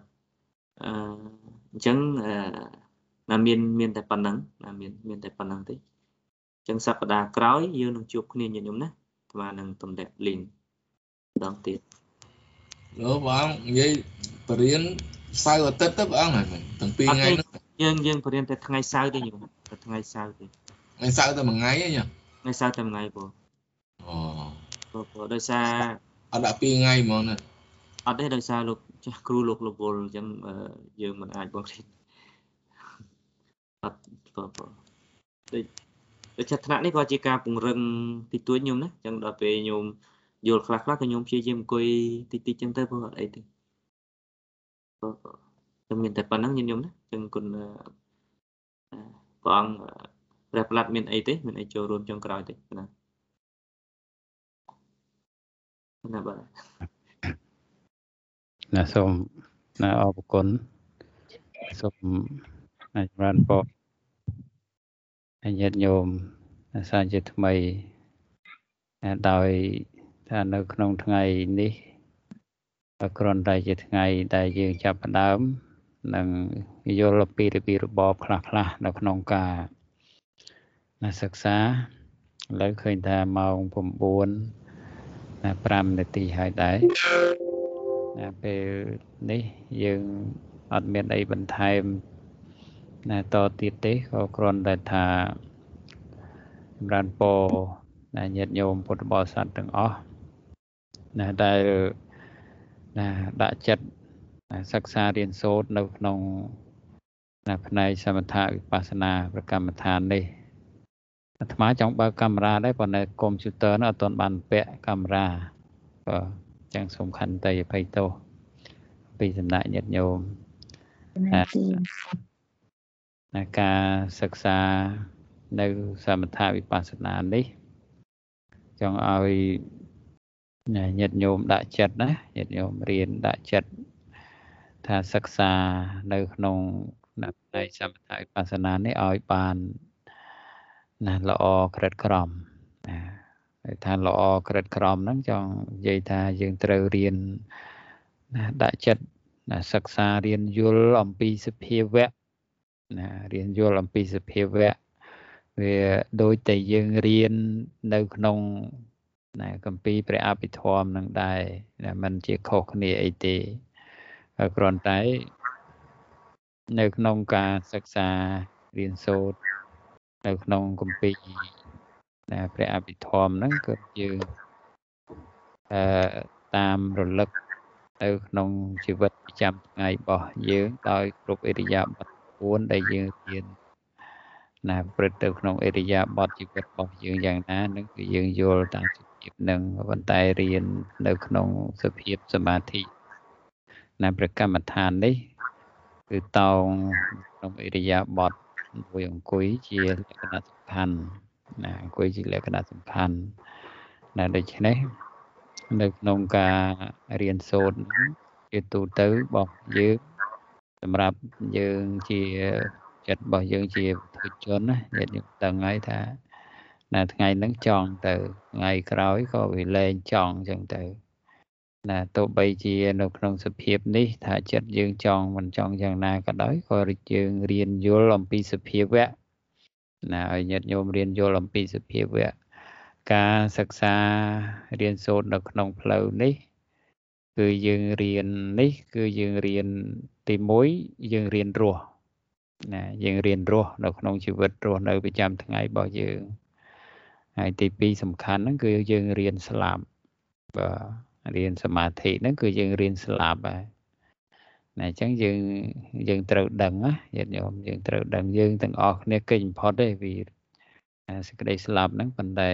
អឺអញ្ចឹងអឺណាមានមានតែប៉ុណ្្នឹងណាមានមានតែប៉ុណ្្នឹងទេអញ្ចឹងសប្តាហ៍ក្រោយយើងនឹងជួបគ្នាញាតិញោមណាស្មើនឹងតំដាក់ link ដងទៀត លោកបងនិយាយបរៀនសៅរ៍អាទិត្យទៅបងហ្នឹងទាំងពីរថ្ងៃហ្នឹងយើងយើងបរៀនតែថ្ងៃសៅរ៍ទេញោមតែថ្ងៃសៅរ៍ទេថ្ងៃសៅរ៍តែមួយថ្ងៃទេញោមថ្ងៃសៅរ៍តែមួយថ្ងៃបងអូព្រោះដោយសារអត់ដាក់ពីរថ្ងៃហ្មងណាអត់ទេដោយសារលោកចាស់គ្រូលោកលវលអញ្ចឹងយើងមិនអាចបងរៀនអត់បងបងដូចដូចថ្នាក់នេះក៏ជាការពង្រឹងទីទួញខ្ញុំណាអញ្ចឹងដល់ពេលខ្ញុំ យល់ខ្លះខ្លះក៏ខ្ញុំព្យាយាមអង្គុយតិចតិចចឹងទៅព្រោះអត់អីទេខ្ញុំមានតែប៉ុណ្្នឹងខ្ញុំណាចឹងគុណព្រះអង្គព្រះប្រឡាត់មានអីទេមានអីចូលរួមចុងក្រោយទេណាណាបាទណាសូមណាអរគុណសូមណាចម្រើនពរញាតិញោមសាជាថ្មីដោយ ថានៅក្នុងថ្ងៃនេះគ្រាន់តែជាថ្ងៃដែលយើងចាប់ផ្ដើមនឹងយល់ពីរបៀបរបបខ្លះខ្លះនៅក្នុងការសិក្សាឥឡូវឃើញថាម៉ោង9ណា5នាទីហើយដែរណាពេលនេះយើងអត់មានអីបន្ថែមណាតទៀតទេក៏គ្រាន់តែថាចម្រើនពរណាញាតិញោមពុទ្ធបរិស័ទទាំងអស់ ណាដែលណាដាក់ចិត្តសិក្សារៀនសូត្រនៅក្នុងណាផ្នែកសមថវិបស្សនាប្រកម្មដ្ឋាននេះអាត្មាចង់បើកកាមេរ៉ាដែរប៉ុន្តែកុំព្យូទ័រនោះអត់ទាន់បានពាក់កាមេរ៉ាបាទចឹងសូមខន្តីអភ័យទោសពីសំណាក់ញាតិញោមណាការសិក្សានៅសមថវិបស្សនានេះចង់ឲ្យ ញាតិញោមដាក់ចិត្តណាញាតិញោមរៀនដាក់ចិត្តថាសិក្សានៅក្នុងផ្នែកសមថវិបស្សនានេះឲ្យបានណាល្អក្រិតក្រមណាហើយថាល្អក្រិតក្រមហ្នឹងចង់និយាយថាយើងត្រូវរៀនណាដាក់ចិត្តណាសិក្សារៀនយល់អំពីសភាវៈណារៀនយល់អំពីសភាវៈវាដូចតែយើងរៀននៅក្នុង ណាកម្ពីព្រះអភិធម្មនឹងដែរណាมันជាខុសគ្នាអីទេគ្រាន់តែនៅក្នុងការសិក្សារៀនសូត្រនៅក្នុងកម្ពីណាព្រះអភិធម្មហ្នឹងគឺយើងអឺតាមរលឹកនៅក្នុងជីវិតប្រចាំថ្ងៃរបស់យើងដោយគ្រប់អិរិយាបថ4ដែលយើងរៀនណាព្រឹត្តទៅក្នុងអិរិយាបថជីវិតរបស់យើងយ៉ាងណានឹងគឺយើងយល់តាម ភាពនឹងប៉ុន្តែរៀននៅក្នុងសភាពសមាធិណាប្រកម្មដ្ឋាននេះ គឺតោងក្នុងអិរិយាបថមួយអង្គុយជាលក្ខណៈសំខាន់ណាអង្គុយជាលក្ខណៈសំខាន់ណាដូច្នេះនៅក្នុងការរៀនសូត្រជាទូទៅរបស់យើងសម្រាប់យើងជាចិត្តរបស់យើងជាពុទ្ធជនណាញាតិញោមដឹងហើយថា ណាថ្ងៃហ្នឹងចង់ទៅថ្ងៃក្រោយក៏វាលែងចង់អញ្ចឹងទៅណាទោះបីជានៅក្នុងសភាពនេះថាចិត្តយើងចង់មិនចង់យ៉ាងណាក៏ដោយក៏យើងរៀនយល់អំពីសភាវៈណាឲ្យញាតិញោមរៀនយល់អំពីសភាវៈការសិក្សារៀនសូត្រនៅក្នុងផ្លូវនេះ គឺយើងរៀននេះ គឺយើងរៀនទី1យើងរៀនរស់ណាយើងរៀនរស់នៅក្នុងជីវិតរស់នៅប្រចាំថ្ងៃរបស់យើង ហើយទី2សំខាន់ហ្នឹងគឺយើងរៀនស្លាប់បាទរៀនសមាធិហ្នឹងគឺយើងរៀនស្លាប់ហើយណាអញ្ចឹងយើងយើងត្រូវដឹងណាញាតិញោមយើងត្រូវដឹងយើងទាំងអស់គ្នាកិច្ចបំផុតទេ vì សេចក្តីស្លាប់ហ្នឹងប៉ុន្តែ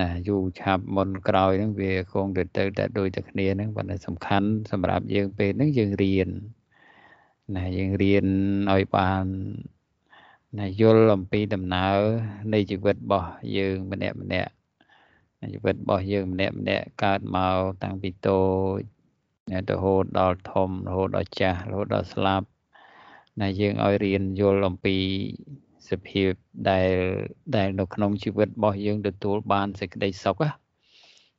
ណាយូរឆាប់មុនក្រោយហ្នឹងវាគង់ទៅទៅតែដូចតែគ្នាហ្នឹងប៉ុន្តែសំខាន់សម្រាប់យើងពេលហ្នឹងយើងរៀនណាយើងរៀនឲ្យបាន ណាយល់អំពីដំណើរនៃជីវិតរបស់យើងម្នាក់ម្នាក់ជីវិតរបស់យើងម្នាក់ម្នាក់កើតមកតាំងពីតូចរហូតដល់ធំរហូតដល់ចាស់រហូតដល់ស្លាប់ណាយើងឲ្យរៀនយល់អំពីសភាពដែលដែលនៅក្នុងជីវិតរបស់យើងទទួលបានសេចក្តីសុខ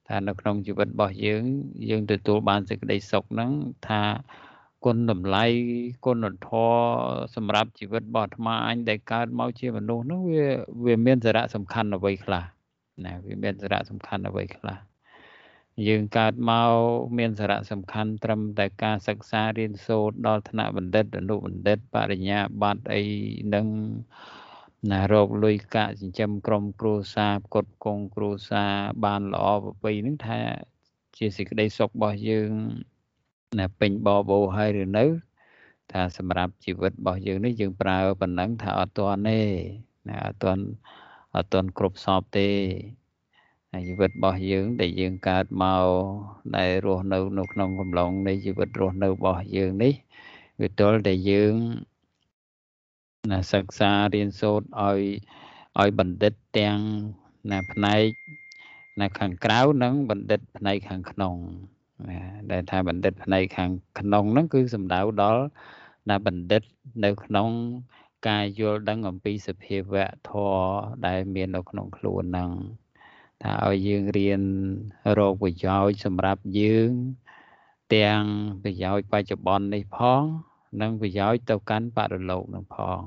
ថានៅក្នុងជីវិតរបស់យើង យើងទទួលបានសេចក្តីសុខហ្នឹងថា គុណតម្លៃគុណធម៌សម្រាប់ជីវិតរបស់អាត្មាអញដែលកើតមកជាមនុស្សហ្នឹងវាវាមានសារៈសំខាន់អ្វីខ្លះណាវាមានសារៈសំខាន់អ្វីខ្លះយើងកើតមកមានសារៈសំខាន់ត្រឹមតែការសិក្សារៀនសូត្រដល់ថ្នាក់បណ្ឌិតអនុបណ្ឌិតបរិញ្ញាបត្រអីនឹងណារោគលុយកាក់ចិញ្ចឹមក្រុមគ្រួសារផ្គត់ផ្គង់គ្រួសារបានល្អប្រពៃនឹងថាជាសេចក្តីសុខរបស់យើង ណាពេញបបោហើយឬនៅ ថាសម្រាប់ជីវិតរបស់យើងនេះយើងប្រើប៉ុណ្ណឹងថាអត់ទាន់ទេណាអត់ទាន់អត់ទាន់គ្រប់សពទេជីវិតរបស់យើងដែលយើងកើតមកដែលរស់នៅនៅក្នុងកំឡុងនៃជីវិតរស់នៅរបស់យើងនេះវាទល់តែយើងណាសិក្សារៀនសូត្រឲ្យឲ្យបណ្ឌិតទាំងណាផ្នែកណាខាងក្រៅនិងបណ្ឌិតផ្នែកខាងក្នុងណា ដែលថាបណ្ឌិតផ្នែកខាងក្នុងហ្នឹងគឺសំដៅដល់ណាបណ្ឌិតនៅក្នុងការយល់ដឹងអំពីសភាវៈធម៌ដែលមាននៅក្នុងខ្លួនហ្នឹងថាឲ្យយើងរៀនរកប្រយោជន៍សម្រាប់យើងទាំងប្រយោជន៍បច្ចុប្បន្ននេះផង និងប្រយោជន៍ទៅកាន់បរិលោកនឹងផង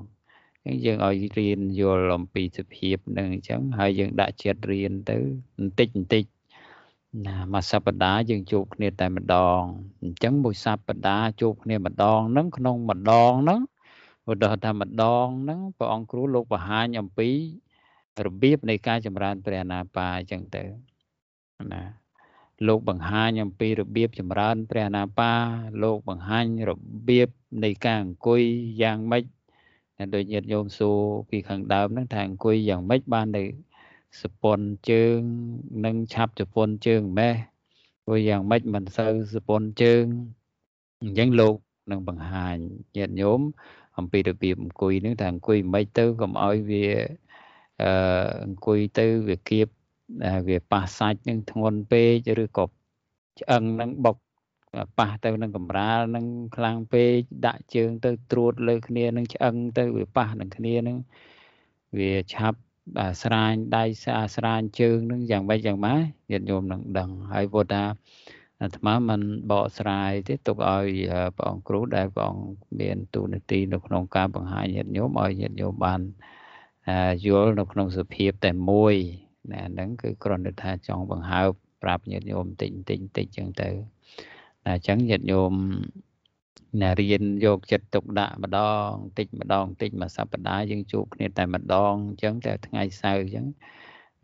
អញ្ចឹងយើងឲ្យរៀនយល់អំពីសភាពនឹងអញ្ចឹងហើយយើងដាក់ចិត្តរៀនទៅបន្តិចបន្តិច ណាមួយសប្តាហ៍យើងជួបគ្នាតែម្ដងអញ្ចឹងមួយសប្តាហ៍ជួបគ្នាម្ដងហ្នឹងក្នុងម្ដងហ្នឹងឧទាហរណ៍ថាម្ដងហ្នឹងព្រះអង្គគ្រូលោកបង្ហាញអំពីរបៀបនៃការចម្រើនព្រះអនាបាអញ្ចឹងទៅណាលោកបង្ហាញអំពីរបៀបចម្រើនព្រះអនាបា លោកបង្ហាញរបៀបនៃការអង្គុយយ៉ាងម៉េចដូចញាតិញោមសួរពីខាងដើមហ្នឹងថាអង្គុយយ៉ាងម៉េចបាននៅ សពន់ជើង និងឆាប់ជប៉ុនជើងម៉េះព្រោះយ៉ាងម៉េចមិនសូវសពន់ជើងអញ្ចឹងលោកនឹងបង្ហាញញាតិញោមអំពីរបៀបអង្គុយហ្នឹងថាអង្គុយមិនទៅកុំឲ្យវាអឺអង្គុយទៅវាគៀបវាប៉ះសាច់នឹងធ្ងន់ពេកឬក៏ឆ្អឹងនឹងបុកប៉ះទៅនឹងកម្រាលនឹងខ្លាំងពេកដាក់ជើងទៅត្រួតលើគ្នានឹងឆ្អឹងទៅវាប៉ះនឹងគ្នានឹងវាឆាប់ ស្រាញដៃស្អាស្រាញជើងនឹងយ៉ាងម៉េចយ៉ាងម៉េចញាតិញោមនឹងដឹងហើយពុទ្ធថាអាត្មាមិនបកស្រាយទេទុកឲ្យព្រះអង្គគ្រូដែលព្រះអង្គមានទូនាទីនៅក្នុងការបង្ហាញញាតិញោមឲ្យញាតិញោមបានយល់នៅក្នុងសភាពតែមួយណាហ្នឹងគឺគ្រាន់តែថាចង់បង្ហើបប្រាប់ញាតិញោមតិចតិចតិចចឹងទៅណាអញ្ចឹងញាតិញោម ណារៀនយកចិត្តទុកដាក់ម្ដងតិចម្ដងតិចមួយសប្តាហ៍យើងជួបគ្នាតែម្ដងអញ្ចឹងតែថ្ងៃសៅរ៍អញ្ចឹង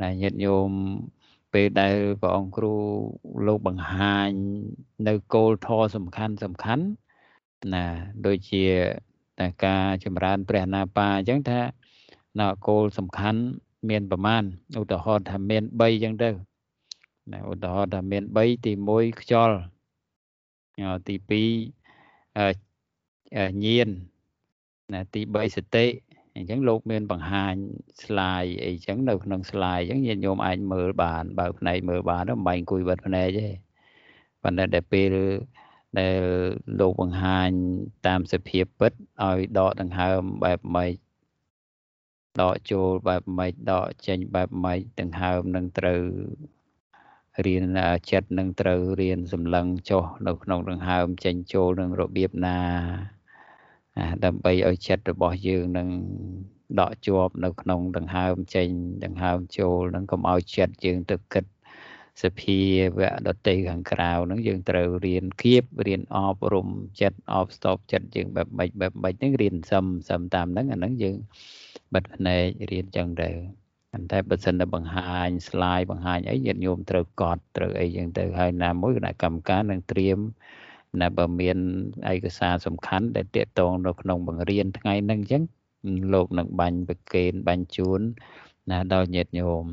ណាញាតិញោមពេលដែលព្រះអង្គគ្រូលោកបង្ហាញនៅគោលធម៌សំខាន់សំខាន់ណាដូចជាតែការចម្រើនព្រះណាបាអញ្ចឹងថានៅគោលសំខាន់មានប្រមាណឧទាហរណ៍ថាមាន3អញ្ចឹងទៅណាឧទាហរណ៍ថាមាន3ទី1ខ្យល់ទី2 ញៀនណាទី3សតិអញ្ចឹងលោកមានបង្ហាញស្លាយអីចឹងនៅក្នុងស្លាយអញ្ចឹងញាតិញោមអាចមើលបានបើផ្នែកមើលបានមិនបាច់អង្គុយបិទភ្នែកទេប៉ុន្តែដល់ពេលដែលលោកបង្ហាញតាមសភាពពិតឲ្យដកដង្ហើមបែបម៉េចដកចូលបែបម៉េចដកចេញបែបម៉េចដង្ហើមនឹងត្រូវ រៀនចិត្តនឹងត្រូវរៀនសម្លឹងចុះនៅក្នុងដង្ហើមចេញចូលនឹងរបៀបណាដើម្បីឲ្យចិត្តរបស់យើងនឹងដកជាប់នៅក្នុងដង្ហើមចេញដង្ហើមចូលនឹងកុំឲ្យចិត្តយើងទៅគិតសភាវៈដតីខាងក្រៅហ្នឹងយើងត្រូវរៀនគៀបរៀនអប់រំចិត្តអប់ស្ទប់ចិត្តយើងបែបម៉េចបែបម៉េចហ្នឹងរៀនសឹមសឹមតាមហ្នឹងអាហ្នឹងយើងបិទភ្នែករៀនចឹងទៅ តែបើសិនតែបង្ហាញ slide បង្ហាញអីញាតិញោមត្រូវកត់ត្រូវអីចឹងទៅហើយណាមួយគណៈកម្មការនឹងត្រៀមណាបើមានឯកសារសំខាន់ដែលតាកតងនៅក្នុងបង្រៀនថ្ងៃហ្នឹងអញ្ចឹងលោកនឹងបាញ់ប្រកេនបាញ់ជូនណាដល់ញាតិញោម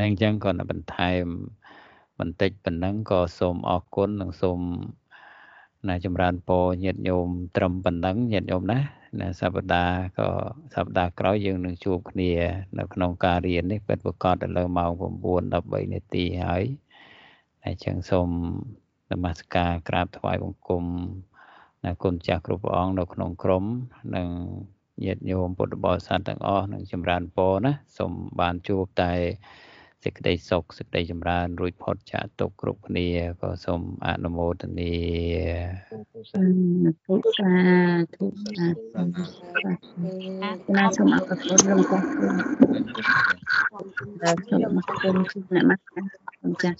នឹងអញ្ចឹងក៏បន្ថែមបន្តិចប៉ុណ្ណឹងក៏សូមអរគុណនិងសូមណាចម្រើនពរញាតិញោមត្រឹមប៉ុណ្ណឹងញាតិញោមណា ណាសប្តាហ៍ក៏សប្តាហ៍ក្រោយយើងនឹងជួបគ្នា នៅក្នុងការរៀននេះពិតប្រកបទៅលើម៉ោង9 13នាទីហើយអញ្ចឹងសូមនមស្ការក្រាបថ្វាយបង្គំណាគុណចាស់គ្រប់ព្រះអង្គនៅក្នុងក្រុមនិងញាតិញោមពុទ្ធបរិស័ទទាំងអស់នឹងចម្រើនពរណាសូមបានជួបតែ សេចក្តីសុខសេចក្តីចម្រើនរួចផុតចាកទុក្ខគ្រប់គ្នាក៏សូមអនុមោទនាពុទ្ធសាធុសាធុណាសូមអរគុណលោកចាស់សូមអរគុណអ្នកមកចាស់សូមចាស់